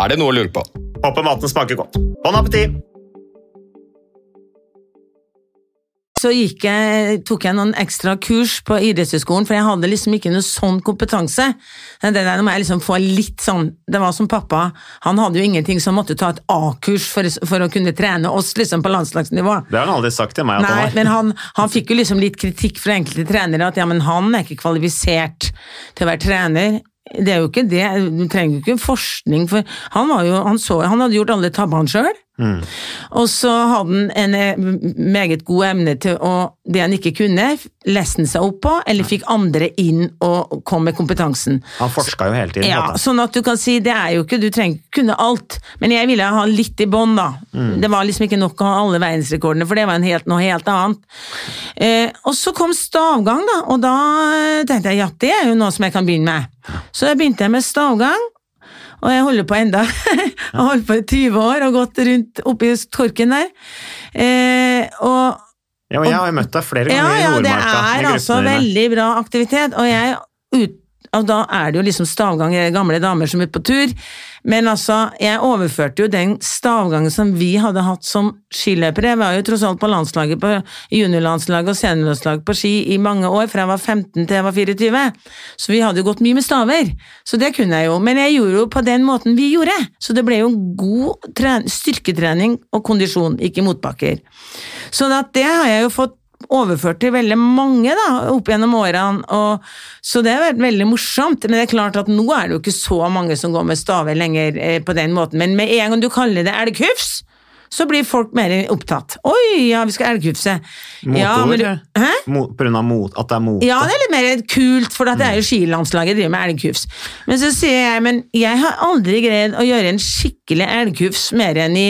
Er det noe å lure på? Håper maten smaker godt. Bon appétit! så gikk jeg, tok jeg noen ekstra kurs på idrettshøyskolen, for jeg hadde liksom ikke noe sånn kompetanse. Det der må jeg liksom få litt sånn Det var som pappa, han hadde jo ingenting som måtte ta et A-kurs for, for, å kunne trene oss liksom på landslagsnivå. Det har han aldri sagt til meg at Nei, han men han, han fikk jo liksom litt kritikk fra enkelte trenere at ja, men han er ikke kvalifisert til å være trener. Det er jo ikke det, du trenger jo ikke forskning, for han, var jo, han, så, han hadde gjort alle tabbene sjøl. Mm. Og så hadde han en eh, meget god evne til å det han ikke kunne, leste han seg opp på, eller fikk andre inn og kom med kompetansen. Han forska jo hele tiden. Ja, sånn at du kan si det er jo ikke, du trenger ikke kunne alt, men jeg ville ha litt i bånn, da. Mm. Det var liksom ikke nok å ha alle verdensrekordene, for det var en helt, noe helt annet. Eh, og så kom stavgang, da, og da tenkte jeg ja, det er jo noe som jeg kan begynne med. Så jeg begynte med stavgang. Og jeg holder på enda. jeg har holdt på i 20 år og gått rundt oppi Torken der. Eh, og Ja, og jeg har jo møtt deg flere ganger ja, i Nordmarka. det er altså veldig bra aktivitet, og jeg ut, og da er det jo liksom stavgang, er gamle damer som er på tur, men altså, jeg overførte jo den stavgangen som vi hadde hatt som skiløpere, jeg var jo tross alt på landslaget, på juniorlandslaget og seniorlandslaget på ski i mange år, fra jeg var 15 til jeg var 24, så vi hadde jo gått mye med staver, så det kunne jeg jo, men jeg gjorde jo på den måten vi gjorde, så det ble jo god styrketrening og kondisjon, ikke motbakker. Så at det har jeg jo fått overført til veldig mange da, opp gjennom årene, og, så det har vært veldig morsomt. Men det er klart at nå er det jo ikke så mange som går med staver lenger eh, på den måten, men med en gang du kaller det elghufs, så blir folk mer opptatt. Oi, ja, vi skal elghufse. Motord? Ja, Hæ? Mo- På grunn av mot, at det er mote? Ja, det er litt mer kult, for det er jo skilandslaget driver med elghufs. Men så sier jeg, men jeg har aldri greid å gjøre en skikkelig elghufs mer enn i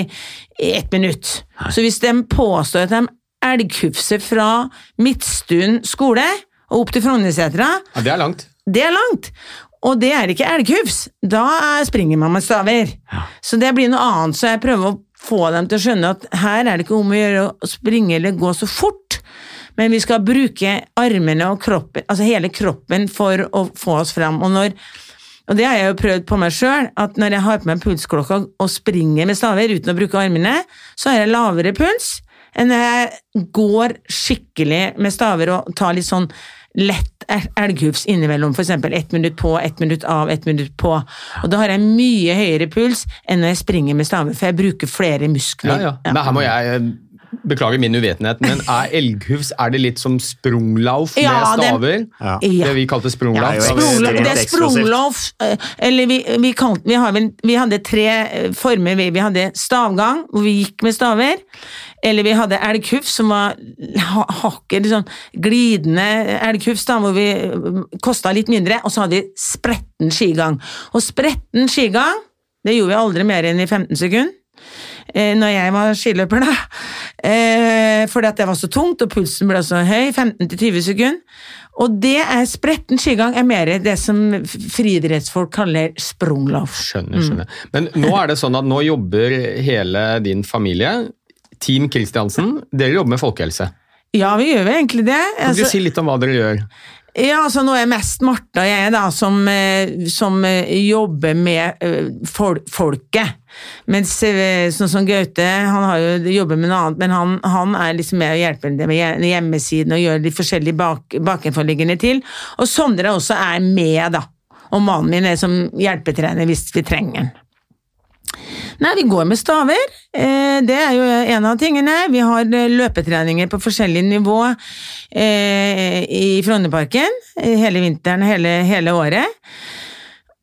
ett minutt. Så hvis de påstår at de elghufser fra Midtstuen skole og opp til Frognersetra, Ja, det er langt. det er langt. Og det er ikke elghufs. Da er- springer man med staver. Så det blir noe annet, så jeg prøver å få dem til å skjønne at her er det ikke om å gjøre å springe eller gå så fort, men vi skal bruke armene og kroppen, altså hele kroppen for å få oss fram. Og, når, og det har jeg jo prøvd på meg sjøl, at når jeg har på meg pulsklokka og springer med staver uten å bruke armene, så har jeg lavere puls enn jeg går skikkelig med staver og tar litt sånn lett elghufs innimellom, eksempel ett minutt på, ett minutt av, ett minutt på. Og da har jeg mye høyere puls enn når jeg springer med staver, for jeg bruker flere muskler. Ja, ja. Men her må jeg eh, beklage min uvitenhet, men er elghufs er det litt som sprunglauf med Ja, det- staver? Ja. Ja. Det vi kalte sprunglauf? Ja, sprunglauf det er sprungloff, eh, eller vi, vi, kalte, vi, har vel, vi hadde tre eh, former. Vi, vi hadde stavgang, hvor vi gikk med staver. Eller vi hadde elghufs, som var hakket sånn glidende elghufs, da, hvor vi kosta litt mindre. Og så hadde vi spretten skigang. Og spretten skigang, det gjorde vi aldri mer enn i 15 sekunder. Eh, når jeg var skiløper, da. Eh, fordi at det var så tungt, og pulsen ble så høy. 15-20 sekunder. Og det er spretten skigang er mer det som friidrettsfolk kaller sprunglauf. Skjønner, skjønner. Men nå er det sånn at nå jobber hele din familie, Team Kristiansen, dere jobber med folkehelse. Ja, vi gjør vel egentlig det. Kan du Altså, si litt om hva dere gjør? ja, altså Nå er mest Martha og jeg da, som, eh, som eh, jobber med eh, fol folket. Mens eh, sånn som Gaute, han har jo jobber med noe annet, men han, han er liksom med og hjelper dem med hjemmesiden og gjør de forskjellige bak, bakenforliggende til. Og Sondre også er med, da. Og mannen min er som hjelpetrener hvis vi trenger den. Nei, vi går med staver. Eh, det er jo en av tingene. Vi har eh, løpetreninger på forskjellig nivå i Frognerparken hele vinteren, hele, hele året.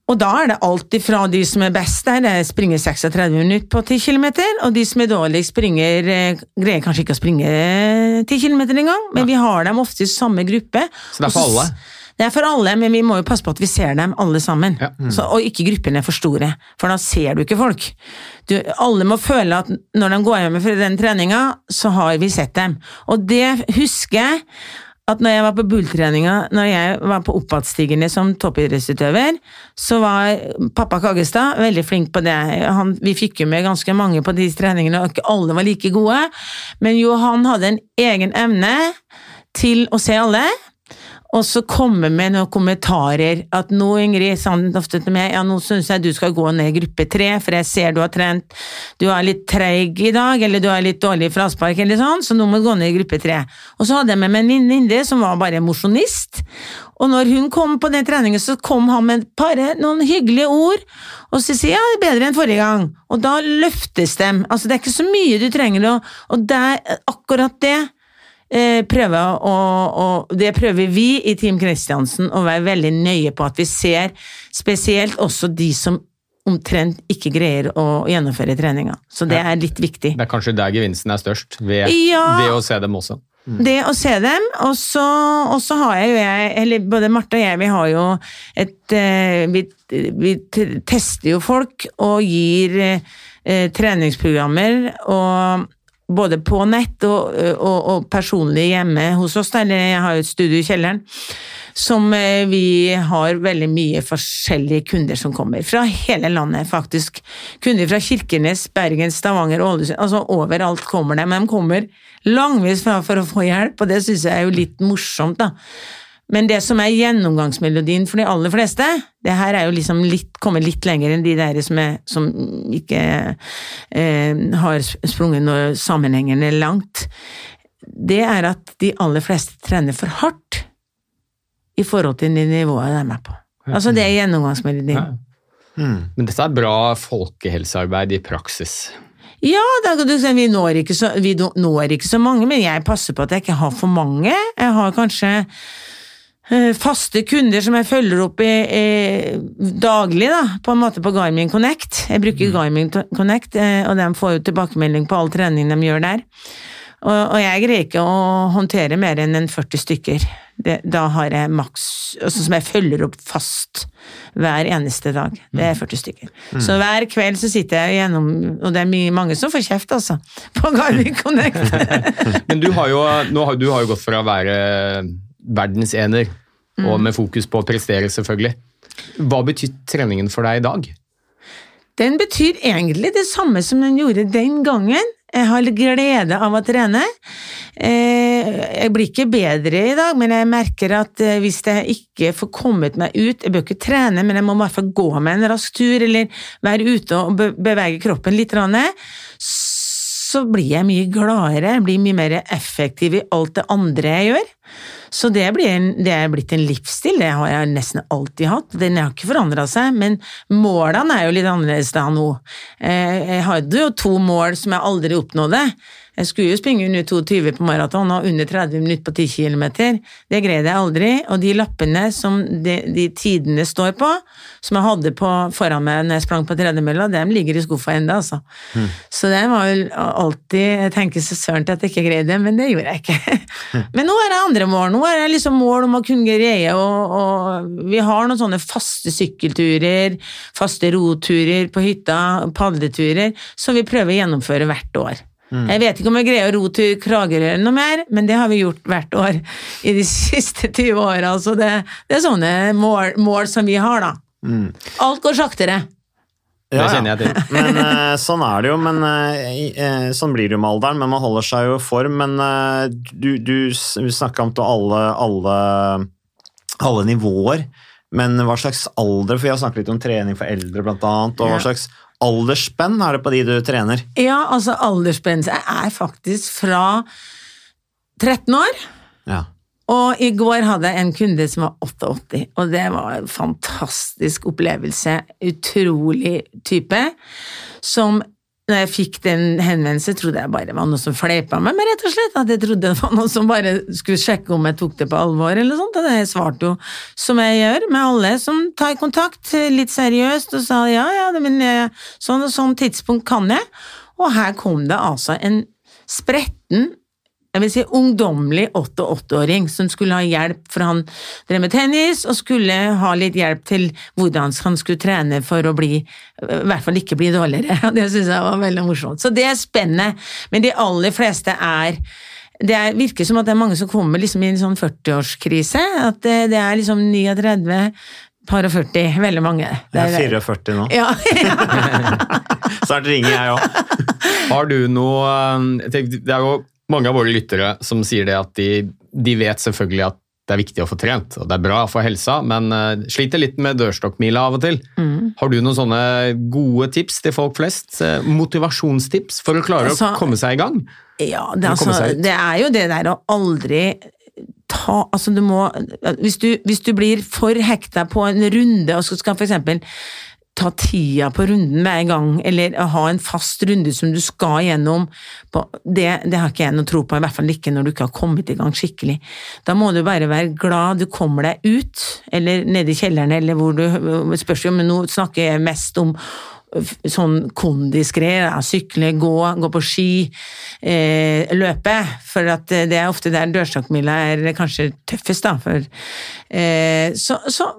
Og da er det alt ifra de som er best der, springer 36 minutter på 10 km, og de som er dårligst springer, eh, greier kanskje ikke å springe 10 km engang, men vi har dem ofte i samme gruppe. Så det er for alle? Det er for alle, men vi må jo passe på at vi ser dem alle sammen. Ja. Så, og ikke gruppene er for store, for da ser du ikke folk. Du, alle må føle at når de går hjem fra den treninga, så har vi sett dem. Og det husker jeg at når jeg var på bulltreninga, når jeg var på oppadstigende som toppidrettsutøver, så var pappa Kaggestad veldig flink på det. Han, vi fikk jo med ganske mange på de treningene, og ikke alle var like gode, men jo, han hadde en egen evne til å se alle. Og så komme med noen kommentarer. At nå, Ingrid, sa han ofte til meg, ja, nå syns jeg du skal gå ned i gruppe tre, for jeg ser du har trent, du er litt treig i dag, eller du er litt dårlig i fraspark, eller sånn, så nå må du gå ned i gruppe tre. Og så hadde jeg med meg en venninne som var bare mosjonist, og når hun kom på den treningen, så kom han med par, noen hyggelige ord, og så sier jeg ja, det er bedre enn forrige gang, og da løftes dem. Altså, det er ikke så mye du trenger å Og er akkurat det eh, prøve å, å, det prøver vi i Team Kristiansen å være veldig nøye på at vi ser spesielt også de som omtrent ikke greier å gjennomføre treninga. Så det er litt viktig. Det er kanskje der gevinsten er størst, ved, Ja. ved å se dem også. Det å se dem, og så, har jeg jo jeg, eller både Marte og jeg, vi har jo et eh, Vi, vi tester jo folk og gir eh, treningsprogrammer og både på nett og, og, og personlig hjemme hos oss, eller jeg har jo et studio i kjelleren, som eh, vi har veldig mye forskjellige kunder som kommer. Fra hele landet, faktisk. Kunder fra Kirkenes, Bergen, Stavanger, Ålesund. Altså overalt kommer de. Men de kommer langvis fra for å få hjelp, og det syns jeg er jo litt morsomt, da. Men det som er gjennomgangsmelodien for de aller fleste, det her er jo liksom litt, kommet litt lenger enn de der som, er, som ikke eh, har sprunget noe sammenhengende langt, det er at de aller fleste trener for hardt i forhold til det nivået de er med på. Altså det er gjennomgangsmelodien. Ja. Men dette er bra folkehelsearbeid i praksis. Ja, da kan du si vi når, ikke så, vi når ikke så mange, men jeg passer på at jeg ikke har for mange. Jeg har kanskje faste kunder som jeg følger opp i, i, daglig, da, på en måte på Garmin Connect. Jeg bruker Garmin Connect, eh, og de får jo tilbakemelding på all trening de gjør der. Og, og jeg greier ikke å håndtere mer enn en 40 stykker. Det, da har jeg maks altså Som jeg følger opp fast hver eneste dag. Det er 40 stykker. Så hver kveld så sitter jeg gjennom Og det er mye, mange som får kjeft, altså, på Garmin Connect. Men du har jo, nå har, du har jo gått fra å være verdensener, og med fokus på å prestere, selvfølgelig. Hva betyr treningen for deg i dag? Den betyr egentlig det samme som den gjorde den gangen. Jeg har glede av å trene. Eh, Jeg blir ikke bedre i dag, men jeg merker at eh, hvis jeg ikke får kommet meg ut Jeg bør ikke trene, men jeg må i hvert fall gå meg en rask tur, eller være ute og bevege kroppen litt. Så blir jeg mye gladere, jeg blir mye mer effektiv i alt det andre jeg gjør. Så det, en, det er blitt en livsstil, det har jeg nesten alltid hatt. Den har ikke forandra seg, men målene er jo litt annerledes da nå. Eh, Jeg hadde jo to mål som jeg aldri oppnådde. Jeg skulle jo springe under 22 på maraton og under 30 minutter på 10 km. Det greide jeg aldri, og de lappene som de, de tidene står på, som jeg hadde på foran meg når jeg sprang på tredemølla, dem ligger i skuffa ennå, altså. Så det var jo alltid Jeg tenker så søren til at jeg ikke greide det, men det gjorde jeg ikke. Men nå er det andre mål. Nå er det liksom mål om å kunne greie og, og Vi har noen sånne faste sykkelturer, faste roturer på hytta, padleturer, som vi prøver å gjennomføre hvert år. Jeg vet ikke om jeg greier å ro til Kragerø noe mer, men det har vi gjort hvert år i de siste 20 åra. Så det, det er sånne mål, mål som vi har, da. Alt går saktere. Det kjenner jeg til. Men uh, sånn er det jo, men uh, sånn blir det jo med alderen, men man holder seg jo i form. Men uh, du, du snakka om til alle, alle, alle nivåer, men hva slags alder, for vi har snakket litt om trening for eldre blant annet, og hva Ja. slags aldersspenn er det på de du trener? Ja, altså aldersspennet er faktisk fra 13 år. Ja. Og i går hadde jeg en kunde som var 88, og det var en fantastisk opplevelse. Utrolig type. Som når jeg fikk den henvendelsen, trodde jeg bare det var noe som fleipa med meg, rett og slett. At jeg trodde det var noen som bare skulle sjekke om jeg tok det på alvor, eller sånt. Og det svarte jo som jeg gjør med alle som tar kontakt, litt seriøst, og sa ja, ja, men sånn og sånn tidspunkt kan jeg. Og her kom det altså en spretten jeg vil si ungdommelig 88-åring som skulle ha hjelp, for han drev med tennis og skulle ha litt hjelp til hvordan han skulle trene for å bli, i hvert fall ikke bli dårligere. og Det syns jeg var veldig morsomt. Så det er spennende, men de aller fleste er det er, virker som at det er mange som kommer liksom i en sånn 40-årskrise. At det, det er liksom 39, par og 40, veldig mange. Det Jeg er 44 nå. Ja, Snart ringer jeg òg. Har du noe jeg tenker, Det er jo mange av våre lyttere som sier det at de, de vet selvfølgelig at det er viktig å få trent, og det er bra for helsa, men eh, sliter litt med dørstokkmila av og til. Mm. Har du noen sånne gode tips til folk flest? Eh, Motivasjonstips for å klare Altså, å komme seg i gang? Ja, det, altså, det er jo det der å aldri ta Altså, du må Hvis du, hvis du blir for hekta på en runde, og skal eksempel ta tida på runden en gang, eller ha en fast runde som du skal gjennom, det, det har ikke jeg noe tro på, i hvert fall ikke når du ikke har kommet i gang skikkelig. Da må du bare være glad du kommer deg ut, eller nede i kjelleren, eller hvor du spørs jo, men nå snakker jeg mest om sånn kondisgreier, sykle, gå, gå på ski, eh, løpe, for eh, det er ofte der dørstokkmila er kanskje tøffest, da. For, eh, så så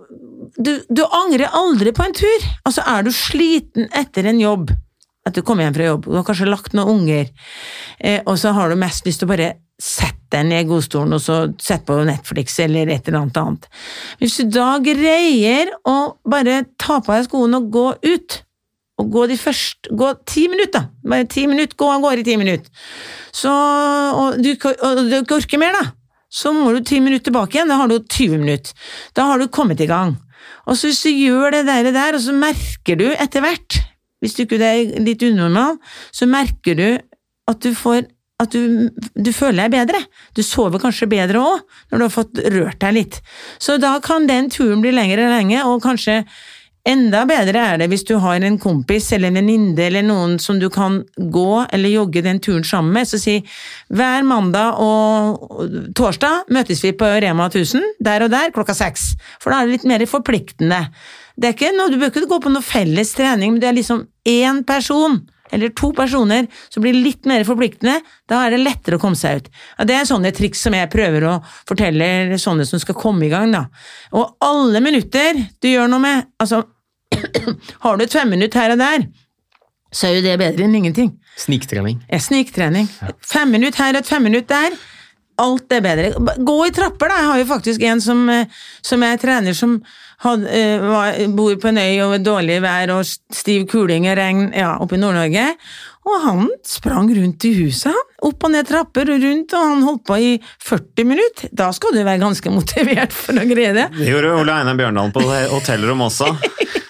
du, du angrer aldri på en tur. Altså, er du sliten etter en jobb, at du kommer hjem fra jobb, du har kanskje lagt noen unger, eh, og så har du mest lyst til å bare sette deg ned i godstolen og så sette på Netflix eller et eller annet annet. Hvis du da greier å bare ta på deg skoene og gå ut, og gå de første Gå ti minutter, da! Bare ti minutter, gå av gårde i ti minutter. Så, og du, og du ikke orker mer, da, så må du ti minutter tilbake igjen. Da har du 20 minutter. Da har du kommet i gang. Og så hvis du gjør det der, og, der og så merker du etter hvert, hvis du ikke er litt unormal, så merker du at du får at du, du føler deg bedre. Du sover kanskje bedre òg, når du har fått rørt deg litt. Så da kan den turen bli lengre og lenge, og kanskje enda bedre er det hvis du har en kompis eller en venninne eller noen som du kan gå eller jogge den turen sammen med. Så si hver mandag og torsdag møtes vi på Rema 1000, der og der, klokka seks. For da er det litt mer forpliktende. Det er ikke noe, du bør ikke gå på noe felles trening, men det er liksom én person eller to personer som blir litt mer forpliktende, da er det lettere å komme seg ut. Ja, det er sånne triks som jeg prøver å fortelle sånne som skal komme i gang, da. Og alle minutter du gjør noe med, altså har du et femminutt her og der, så er jo det bedre enn ingenting. Sniktrening. Ja, Sniktrening. Fem minutt her og et femminutt der. Alt er bedre. Gå i trapper, da. Jeg har jo faktisk en som, eh, som er trener som had, eh, var, bor på en øy og dårlig vær og stiv kuling og regn ja, oppe i Nord-Norge. Og han sprang rundt i huset, han. Opp og ned trapper og rundt, og han holdt på i 40 minutter. Da skal du være ganske motivert for å greie det. Det gjorde Ole Einar Bjørndalen på hotellrom også.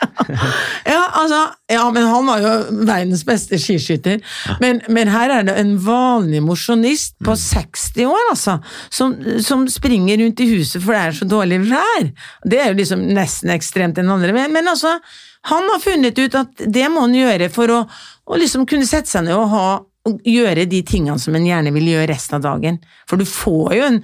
Ja, altså, ja, men han var jo verdens beste skiskytter. Men, men her er det en vanlig mosjonist på 60 år, altså, som, som springer rundt i huset for det er så dårlig vær. Det er jo liksom nesten ekstremt enn andre, men, men altså, han har funnet ut at det må han gjøre for å, å liksom kunne sette seg ned og ha og gjøre de tingene som en gjerne vil gjøre resten av dagen. For du får jo en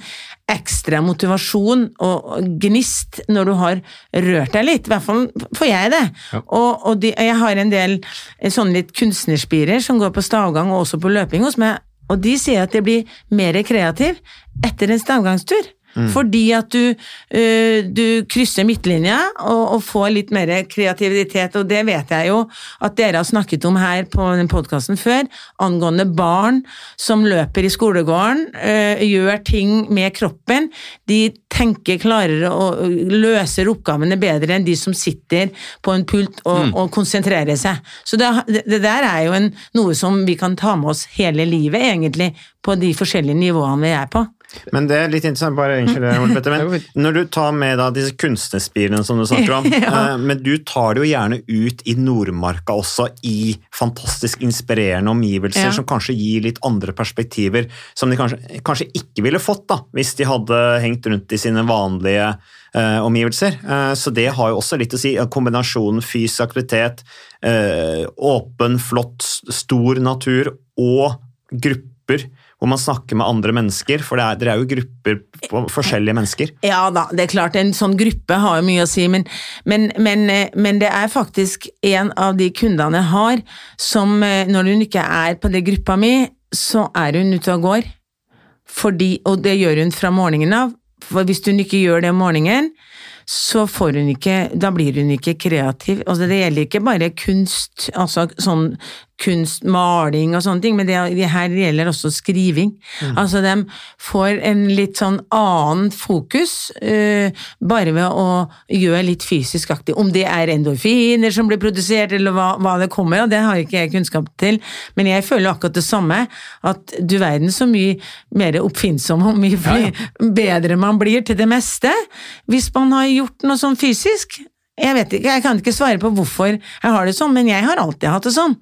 ekstra motivasjon og gnist når du har rørt deg litt. I hvert fall får jeg det. Og, og de, jeg har en del sånne litt kunstnerspirer som går på stavgang og også på løping hos meg, og de sier at jeg blir mer kreativ etter en stavgangstur. Fordi at du, øh, du krysser midtlinja og, og får litt mer kreativitet, og det vet jeg jo at dere har snakket om her på den podkasten før, angående barn som løper i skolegården, øh, gjør ting med kroppen. De tenker klarere og løser oppgavene bedre enn de som sitter på en pult og, og konsentrerer seg. Så det, det der er jo en, noe som vi kan ta med oss hele livet, egentlig, på de forskjellige nivåene vi er på. Men det er litt interessant, bare unnskyld, men når du tar med da disse kunstnerspirene som du snakker om, Ja. eh, men du tar det jo gjerne ut i Nordmarka også, i fantastisk inspirerende omgivelser Ja. som kanskje gir litt andre perspektiver, som de kanskje, kanskje ikke ville fått da, hvis de hadde hengt rundt i sine vanlige uh, omgivelser. Uh, så det har jo også litt å si, kombinasjonen fysisk aktivitet, åpen, flott, stor natur og grupper hvor man snakker med andre mennesker, for det er, dere er jo grupper på forskjellige mennesker. Ja da, det er klart en sånn gruppe har jo mye å si, men, men, men, eh, men det er faktisk en av de kundene jeg har som eh, når hun ikke er på det gruppa mi, så er hun ute og går. Fordi, og det gjør hun fra morgenen av, for hvis hun ikke gjør det om morgenen, så får hun ikke Da blir hun ikke kreativ. Altså, det gjelder ikke bare kunst, altså sånn kunst, maling og sånne ting, men det, det her gjelder også skriving. Altså, de får en litt sånn annen fokus, uh, bare ved å gjøre litt fysisk aktiv. Om det er endorfiner som blir produsert, eller hva, hva det kommer av, det har ikke jeg kunnskap til, men jeg føler akkurat det samme, at du verden så mye mer oppfinnsom og mye fli- bedre man blir til det meste, hvis man har gjort noe sånn fysisk. Jeg vet ikke, jeg kan ikke svare på hvorfor jeg har det sånn, men jeg har alltid hatt det sånn.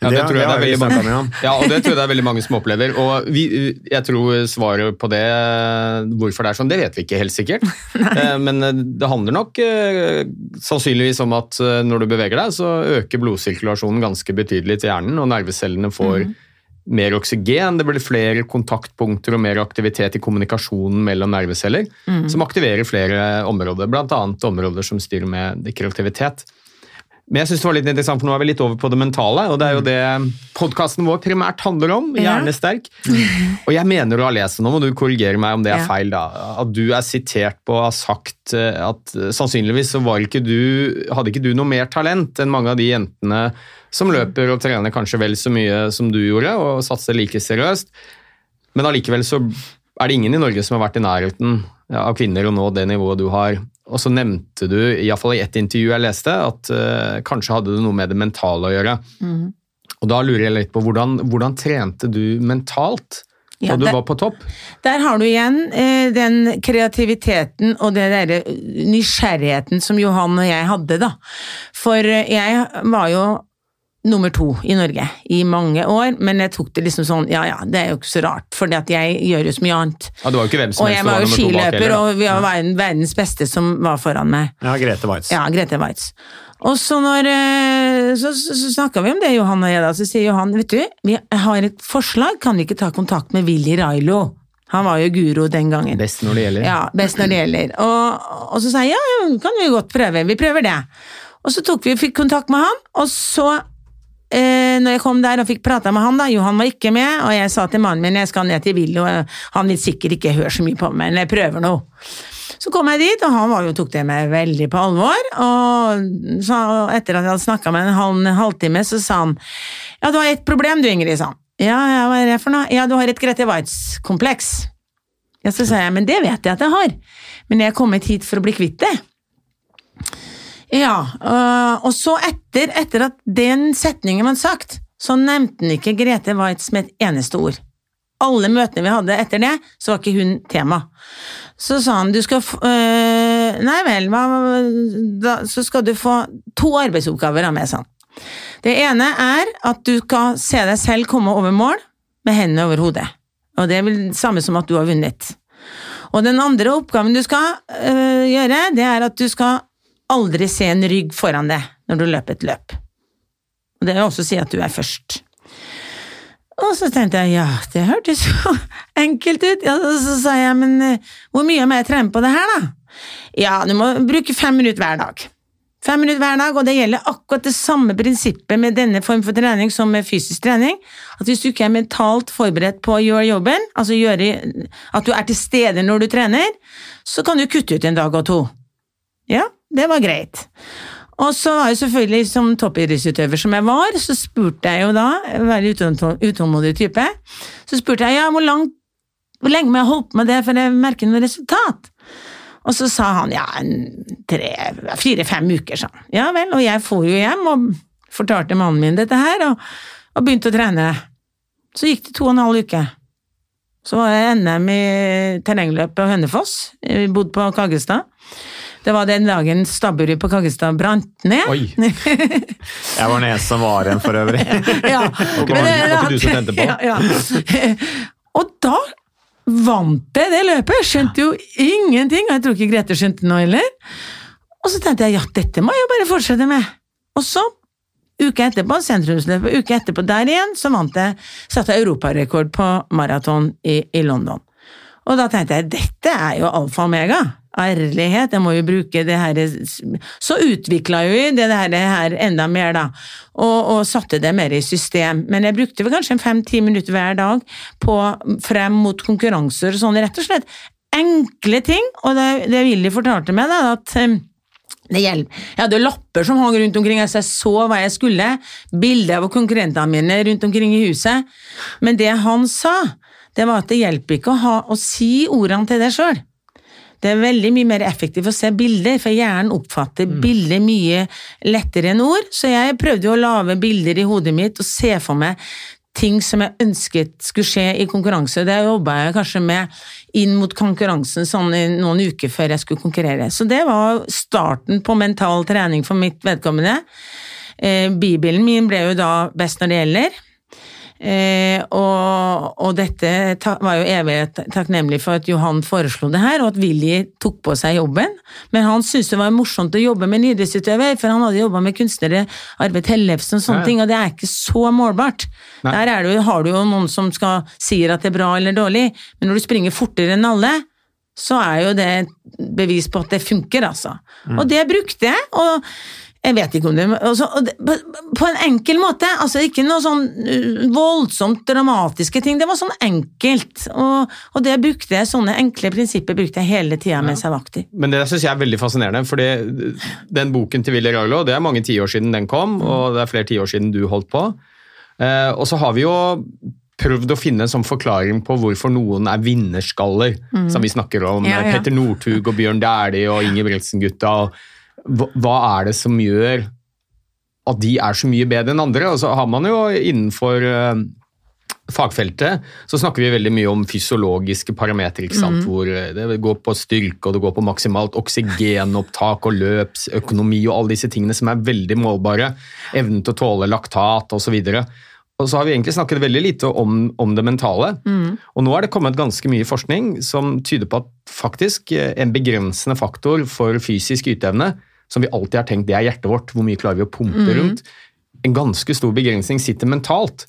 Ja, det, Det tror jeg det er veldig mange, om. ja, og det tror jeg det er veldig mange som opplever. Og vi, jeg tror svaret på det, hvorfor det er sånn, det vet vi ikke helt sikkert. Eh, Men det handler nok eh, sannsynligvis om at eh, når du beveger deg, så øker blodsirkulasjonen ganske betydelig til hjernen, og nervecellene får mer oksygen, det blir flere kontaktpunkter og mer aktivitet i kommunikasjonen mellom nerveceller, som aktiverer flere områder, bl.a. områder som styrer med kreativitet. Men jeg synes det var litt interessant, for nå er vi litt over på det mentale, og det er jo det podkasten vår primært handler om, hjernesterk. Og jeg mener du har lest det, nå og du korrigerer meg om det er feil, da. At du er sitert på å ha sagt eh, at eh, sannsynligvis så var ikke du, hadde ikke du noe mer talent enn mange av de jentene som løper og trener kanskje vel så mye som du gjorde, og satser like seriøst. Men allikevel så er det ingen i Norge som har vært i nærheten av kvinner å nå det nivået du har. Og så nevnte du, iallfall i ett intervju jeg leste, at uh, kanskje hadde det noe med det mentale å gjøre. Og da lurer jeg litt på hvordan, hvordan trente du mentalt da og du der, var på topp? Der har du igjen eh, den kreativiteten og den derre nysgjerrigheten som Johan og jeg hadde, da. For eh, jeg var jo nummer to i Norge i mange år, men jeg tok det liksom sånn, ja ja, det er jo ikke så rart, for jeg gjør jo så mye annet. Ja, det var jo ikke hvem som Og helst jeg var jo skiløper, og vi var verden- verdens beste som var foran meg. Ja, Grete Waitz. Ja, Grete Waitz. Og så når eh, Så, så, snakka vi om det, Johan og jeg, da. Så sier Johan, vet du, vi har et forslag, kan vi ikke ta kontakt med Willy Railo? Han var jo guro den gangen. Best når det gjelder. Ja, best når det gjelder. Og, og så sa jeg ja, ja, kan vi godt prøve, vi prøver det. Og så tok vi, fikk kontakt med han, og så eh, når jeg kom der og fikk prata med han, da, Johan var ikke med, og jeg sa til mannen min jeg skal ned til Willy, og han vil sikkert ikke høre så mye på meg, men jeg prøver noe. Så kom jeg dit, og han jo, tok det med veldig på alvor, og så, etter at jeg hadde snakka med en halv, halvtime, så sa han ja, du har ett problem du, Ingrid, sa han. Ja, ja, hva er det for noe? Ja, du har et Grete Waitz-kompleks. Ja, så sa jeg, men det vet jeg at jeg har, men jeg er kommet hit for å bli kvitt det. Ja, øh, og så etter, etter at den setningen var sagt, så nevnte han ikke Grete Waitz med et eneste ord. Alle møtene vi hadde etter det, så var ikke hun tema. Så sa han, du skal få øh, Nei vel, hva, da, så skal du få to arbeidsoppgaver av meg, sa han. Det ene er at du skal se deg selv komme over mål med hendene over hodet. Og det er vel det samme som at du har vunnet. Og den andre oppgaven du skal øh, gjøre, det er at du skal aldri se en rygg foran deg når du løper et løp. Og det vil også si at du er først. Og så tenkte jeg ja, det hørtes jo enkelt ut. Ja, og så sa jeg men øh, hvor mye må jeg trene på det her, da? Ja, du må bruke fem minutter hver dag. Fem minutter hver dag, og det gjelder akkurat det samme prinsippet med denne form for trening som med fysisk trening. At hvis du ikke er mentalt forberedt på å gjøre jobben, altså gjøre at du er til stede når du trener, så kan du kutte ut en dag og to. Ja, det var greit. Og så var jeg selvfølgelig, som toppidrettsutøver som jeg var, så spurte jeg jo da, veldig utålmodig type, så spurte jeg ja, hvor, langt, hvor lenge må jeg holde på med det for jeg merker noe resultat? Og så sa han ja, fire-fem uker, sa han. Ja vel, og jeg for jo hjem og fortalte mannen min dette her, og, og begynte å trene. Så gikk det to og en halv uke. Så var det NM i terrengløpet og Hønefoss, vi bodde på Kaggestad. Det var den dagen stabburet på Kaggestad brant ned. Oi. Jeg var den eneste som var igjen, for øvrig. ja. ikke det var ikke du som tente på? Ja, ja. Og da vant jeg det løpet! Jeg skjønte jo ingenting, og jeg tror ikke Grete skjønte noe heller. Og så tenkte jeg ja, dette må jeg jo bare fortsette med. Og så, uka etterpå, sentrumsløpet, uka etterpå der igjen, så vant jeg, satte jeg europarekord på maraton i, i London. Og da tenkte jeg dette er jo alfa og omega. Ærlighet, jeg må jo bruke det her Så utvikla jo vi det her, her enda mer, da, og, og satte det mer i system. Men jeg brukte vel kanskje fem-ti minutter hver dag på frem mot konkurranser og sånn, rett og slett enkle ting, og det, det Willy fortalte meg, da, at eh, det hjelper. Jeg hadde lapper som hang rundt omkring, så jeg så hva jeg skulle. Bilder av konkurrentene mine rundt omkring i huset. Men det han sa, det var at det hjelper ikke å, ha, å si ordene til deg sjøl. Det er veldig mye mer effektivt å se bilder, for hjernen oppfatter bilder mye lettere enn ord. Så jeg prøvde jo å lage bilder i hodet mitt og se for meg ting som jeg ønsket skulle skje i konkurranse. Det jobba jeg kanskje med inn mot konkurransen sånn noen uker før jeg skulle konkurrere. Så det var starten på mental trening for mitt vedkommende. Eh, Bibelen min ble jo da best når det gjelder. Eh, og, og dette var jo evig takknemlig for at Johan foreslo det her, og at Willy tok på seg jobben. Men han syntes det var morsomt å jobbe med nydelighetsutøver, for han hadde jobba med kunstnere, Arve Tellefsen og sånne ja. ting, og det er ikke så målbart. Nei. Der er det, har du jo noen som skal, sier at det er bra eller dårlig, men når du springer fortere enn alle, så er jo det bevis på at det funker, altså. Mm. Og det brukte jeg, og jeg vet ikke om det, altså, på, på en enkel måte, altså ikke noe sånn uh, voldsomt dramatiske ting, det var sånn enkelt, og, og det brukte jeg, sånne enkle prinsipper brukte jeg hele tida mens jeg var aktiv. Men det syns jeg er veldig fascinerende, fordi den boken til Willy Railo, det er mange tiår siden den kom, og det er flere tiår siden du holdt på. Eh, og så har vi jo prøvd å finne en sånn forklaring på hvorfor noen er vinnerskaller, som vi snakker om. Ja, ja. Petter Northug og Bjørn Dæhlie og Ingebrigtsen-gutta. og Hva, hva er det som gjør at de er så mye bedre enn andre? Og så har man jo innenfor eh, fagfeltet så snakker vi veldig mye om fysiologiske parametere, Mm. hvor eh, det går på styrke og det går på maksimalt oksygenopptak og løpsøkonomi og alle disse tingene som er veldig målbare. Evnen til å tåle laktat osv. Og så har vi egentlig snakket veldig lite om, om det mentale. Og nå er det kommet ganske mye forskning som tyder på at faktisk eh, en begrensende faktor for fysisk yteevne, som vi alltid har tenkt det er hjertet vårt, hvor mye klarer vi å pumpe rundt, en ganske stor begrensning sitter mentalt.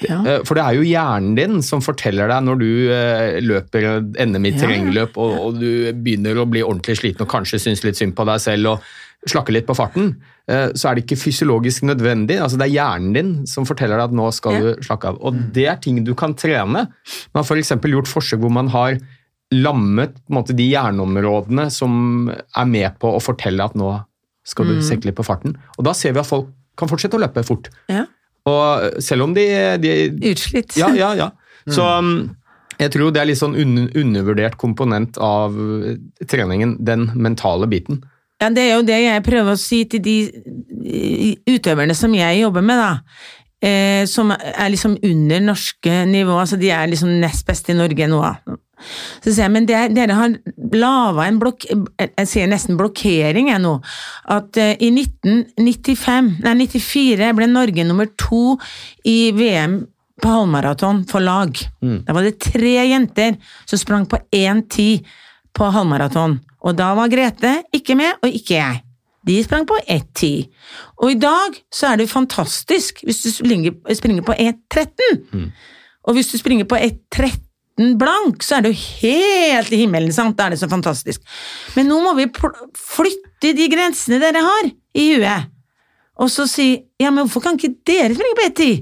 Ja. Eh, For det er jo hjernen din som forteller deg når du eh, løper NM i terrengløp og, og du begynner å bli ordentlig sliten og kanskje syns litt synd på deg selv og slakker litt på farten, eh, så er det ikke fysiologisk nødvendig. Altså Det er hjernen din som forteller deg at nå skal du slakke av. Og det er ting du kan trene. Man har f.eks. gjort forsøk hvor man har lammet måte, de hjerneområdene som er med på å fortelle at nå skal du senke litt på farten. Og da ser vi at folk kan fortsette å løpe fort. Ja. Og selv om de, de Utslitt. Ja, ja, ja. Så um, jeg tror det er litt sånn un undervurdert komponent av uh, treningen, den mentale biten. Ja, det er jo det jeg prøver å si til de eh, utøverne som jeg jobber med, da. Eh, som er liksom under norske nivå, altså de er liksom nest best i Norge nå. Så sier jeg, men det, dere har laga en blokk... Jeg sier nesten blokkering, jeg nå. At eh, i 1995, nei 94 ble Norge nummer to i VM på halvmaraton for lag. Da var det tre jenter som sprang på 1,10 på halvmaraton. Og da var Grete ikke med, og ikke jeg. De sprang på 1,10. Og i dag så er det fantastisk hvis du springer, på 1,13. Og hvis du springer på 1,13 blank, så er det jo helt i himmelen, sant? Da er det så fantastisk. Men nå må vi flytte de grensene dere har i huet. Og så si ja, men hvorfor kan ikke dere springe på 1,10?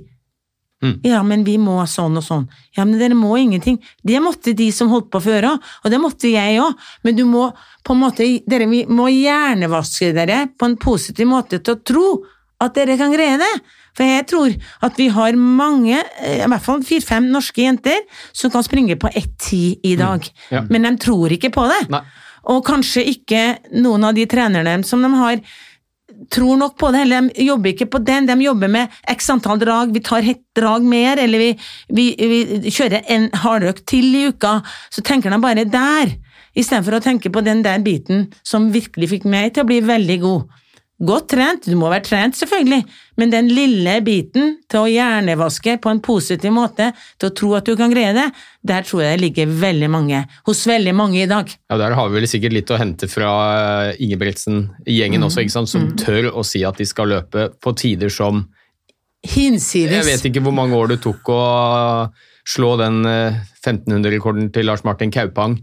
Ja, men vi må sånn og sånn. Ja, men dere må ingenting. Det måtte de som holdt på før òg, og det måtte jeg òg. Men du må på en måte, dere vi må hjernevaske dere på en positiv måte til å tro at dere kan greie det. For jeg tror at vi har mange, eh, i hvert fall fire-fem norske jenter, som kan springe på 1,10 i dag. Ja. Men de tror ikke på det. Nei. Og kanskje ikke noen av de trenerne som de har tror nok på det, eller de jobber ikke på den, de jobber med x antall drag, vi tar ett drag mer, eller vi, vi, vi kjører en hardøkt til i uka, så tenker de bare der, istedenfor å tenke på den der biten som virkelig fikk meg til å bli veldig god. Godt trent, du må være trent selvfølgelig, men den lille biten til å hjernevaske på en positiv måte, til å tro at du kan greie det, der tror jeg det ligger veldig mange, hos veldig mange i dag. Ja, Der har vi vel sikkert litt å hente fra uh, Ingebrigtsen-gjengen også, ikke sant? som tør å si at de skal løpe på tider som Hinsides. Jeg vet ikke hvor mange år det tok å slå den eh, 1500-rekorden til Lars Martin Kaupang,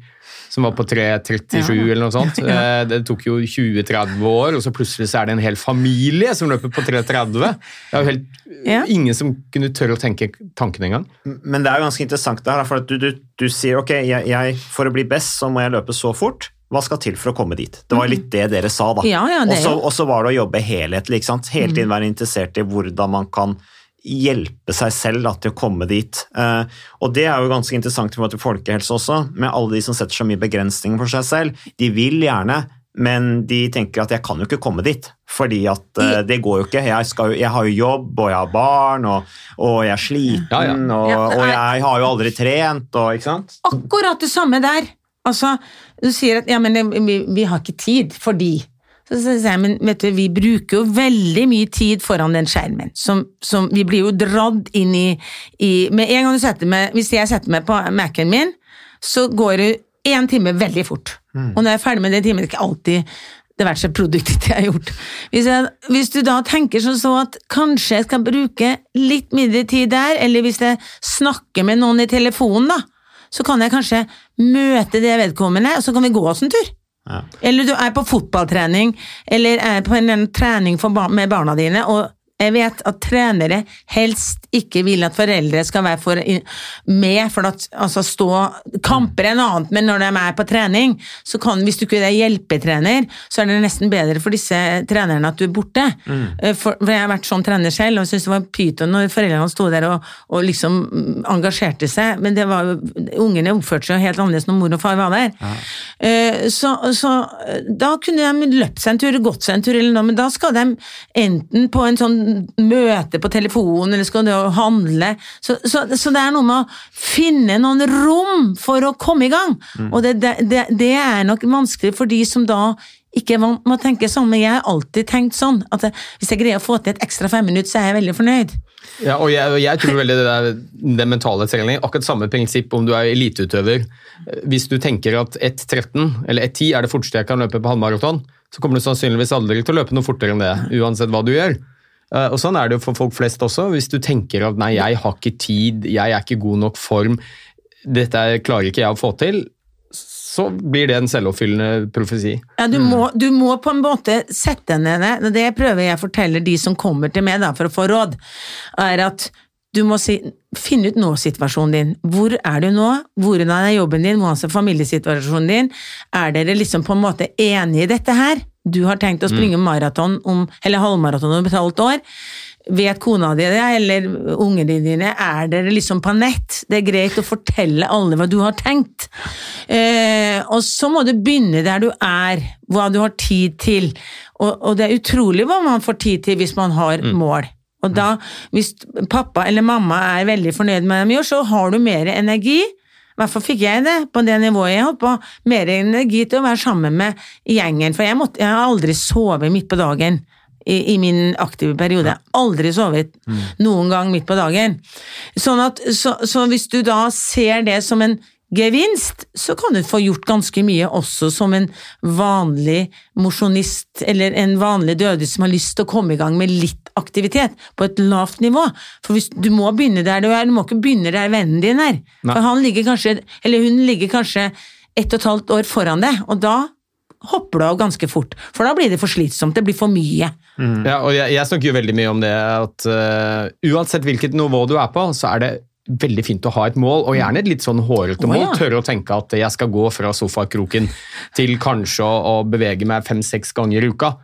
som var på 3.37 Ja. eller noe sånt. Eh, Det tok jo 20-30 år, og så plutselig så er det en hel familie som løper på 3.30. Det er jo helt Ja. ingen som kunne tørre å tenke tanken engang. Men det er jo ganske interessant det her, for at du, du, du sier ok, jeg, jeg, for å bli best så må jeg løpe så fort. Hva skal til for å komme dit? Det var litt det dere sa, da. Ja, ja, og, så, og så var det å jobbe helhetlig. ikke sant? Hele tiden være interessert i hvordan man kan hjelpe seg selv da, til å komme dit. Eh, og det er jo ganske interessant i forhold til folkehelse også, med alle de som setter så mye begrensninger for seg selv. De vil gjerne, men de tenker at jeg kan jo ikke komme dit, fordi at uh, det går jo ikke. Jeg, skal, jeg har jo jobb, og jeg har barn, og, og jeg er sliten, Ja, ja. Og, Ja, og jeg har jo aldri trent, og ikke sant? Akkurat det samme der. Altså, du sier at ja, men vi, vi har ikke tid fordi så sier jeg, men vet du, vi bruker jo veldig mye tid foran den skjermen. Som, som vi blir jo dratt inn i, i Med en gang du setter meg Hvis jeg setter meg på Mac-en min, så går det én time veldig fort. Og når jeg er ferdig med den timen, det er ikke alltid det verste produktet jeg har gjort. Hvis, jeg, hvis du da tenker sånn så at kanskje jeg skal bruke litt mindre tid der, eller hvis jeg snakker med noen i telefonen, da, så kan jeg kanskje møte det vedkommende, og så kan vi gå oss en tur. Eller du er på fotballtrening, eller er på en, en trening bar med barna dine, og jeg vet at trenere helst ikke vil at foreldre skal være for med, for at altså stå Kamper er noe annet, men når de er på trening, så kan, hvis du ikke er hjelpetrener, så er det nesten bedre for disse trenerne at du er borte. Mm. For, for jeg har vært sånn trener selv, og syntes det var pyton når foreldrene sto der og, og liksom mm, engasjerte seg, men det var ungene oppførte seg jo helt annerledes når mor og far var der. Ja. Så, så eh, da kunne de løpt seg en tur, gått seg en tur, eller noe, men da skal de enten på en sånn møte på telefon, eller skal du handle. Så, så, så det er noe med å finne noen rom for å komme i gang. Og det, det, det, det er nok vanskelig for de som da ikke må, tenke sånn, men jeg har alltid tenkt sånn, at hvis jeg greier å få til et ekstra fem minutter, så er jeg veldig fornøyd. Ja, og jeg, og jeg tror veldig det der den mentale trening, akkurat samme prinsipp om du er eliteutøver. Hvis du tenker at 1.13 eller 1.10 er det forteste jeg kan løpe på halvmaraton, så kommer du sannsynligvis aldri til å løpe noe fortere enn det, uansett hva du gjør. Eh, Og Sånn er det jo for folk flest også. Hvis du tenker at nei, jeg har ikke tid, jeg er ikke god nok form, dette klarer ikke jeg å få til, så blir det en selvoppfyllende profesi. Ja, du, må, du må på en måte sette ned, det. det prøver jeg å fortelle de som kommer til meg da, for å få råd, er at du må si, finne ut nå-situasjonen din. Hvor er du nå? Hvordan er jobben din? Hvordan er familiesituasjonen din? Er dere liksom på en måte enige i dette her? Du har tenkt å springe maraton om, eller halvmaraton om et halvt år. Vet kona di det, eller ungene dine, er dere liksom på nett? Det er greit å fortelle alle hva du har tenkt. Eh, og så må du begynne der du er, hva du har tid til. Og, og det er utrolig hva man får tid til hvis man har mål. Og da, hvis pappa eller mamma er veldig fornøyd med det de gjør, så har du mer energi. I hvert fall fikk jeg det på det nivået jeg holdt på. Mer energi til å være sammen med gjengen. For jeg, måtte, jeg har aldri sovet midt på dagen i, i min aktive periode. Aldri sovet noen gang midt på dagen. Sånn at, så, så hvis du da ser det som en gevinst, så kan du få gjort ganske mye også som en vanlig mosjonist, eller en vanlig døde som har lyst til å komme i gang med litt aktivitet på et lavt nivå. For hvis du må begynne der du er, du må ikke begynne der vennen din er. Nei. For han ligger kanskje, eller hun ligger kanskje ett og et halvt år foran deg, og da hopper du av ganske fort. For da blir det for slitsomt, det blir for mye. Ja, og jeg, jeg snakker jo veldig mye om det at uh, uansett hvilket nivå du er på, så er det veldig fint å ha et mål, og gjerne et litt sånn hårete Å, mål. ja. Tørre å tenke at jeg skal gå fra sofakroken til kanskje å, bevege meg fem-seks ganger i uka.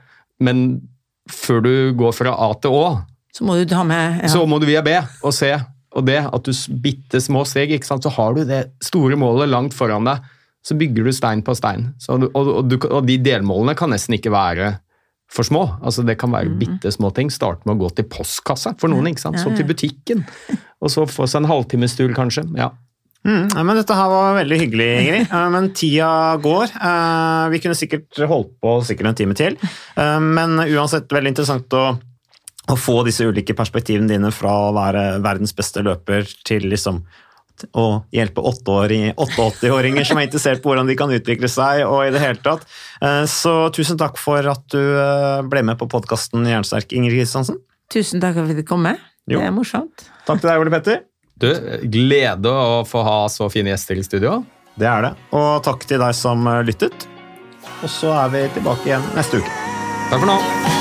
Men før du går fra A til Å, Så må du med ja. så må du via B og C. Og det at du bitte små steg, så har du det store målet langt foran deg. Så bygger du stein på stein. Så du, og, og, du, og de delmålene kan nesten ikke være for små. Altså Det kan være bitte små ting. Starte med å gå til postkassa for noen, ikke sant? så til butikken. Og så få seg en halvtimestur, kanskje. Ja. Mm, ja, men Dette her var veldig hyggelig, Ingrid. Eh, Men tida går. Eh, Vi kunne sikkert holdt på sikkert en time til. Eh, Men uansett veldig interessant å, å få disse ulike perspektivene dine fra å være verdens beste løper til liksom å hjelpe 88-åringer som er interessert på hvordan de kan utvikle seg. og i det hele tatt. Eh, Så tusen takk for at du eh, ble med på podkasten Jernsterk, Ingrid Kristiansen. Tusen takk for at du kom med. Jo. Det er morsomt. Takk til deg, Ole Petter. Du, glede å få ha så fine gjester i studio. Det er det. Og takk til deg som eh, lyttet. Og så er vi tilbake igjen neste uke. Takk for nå.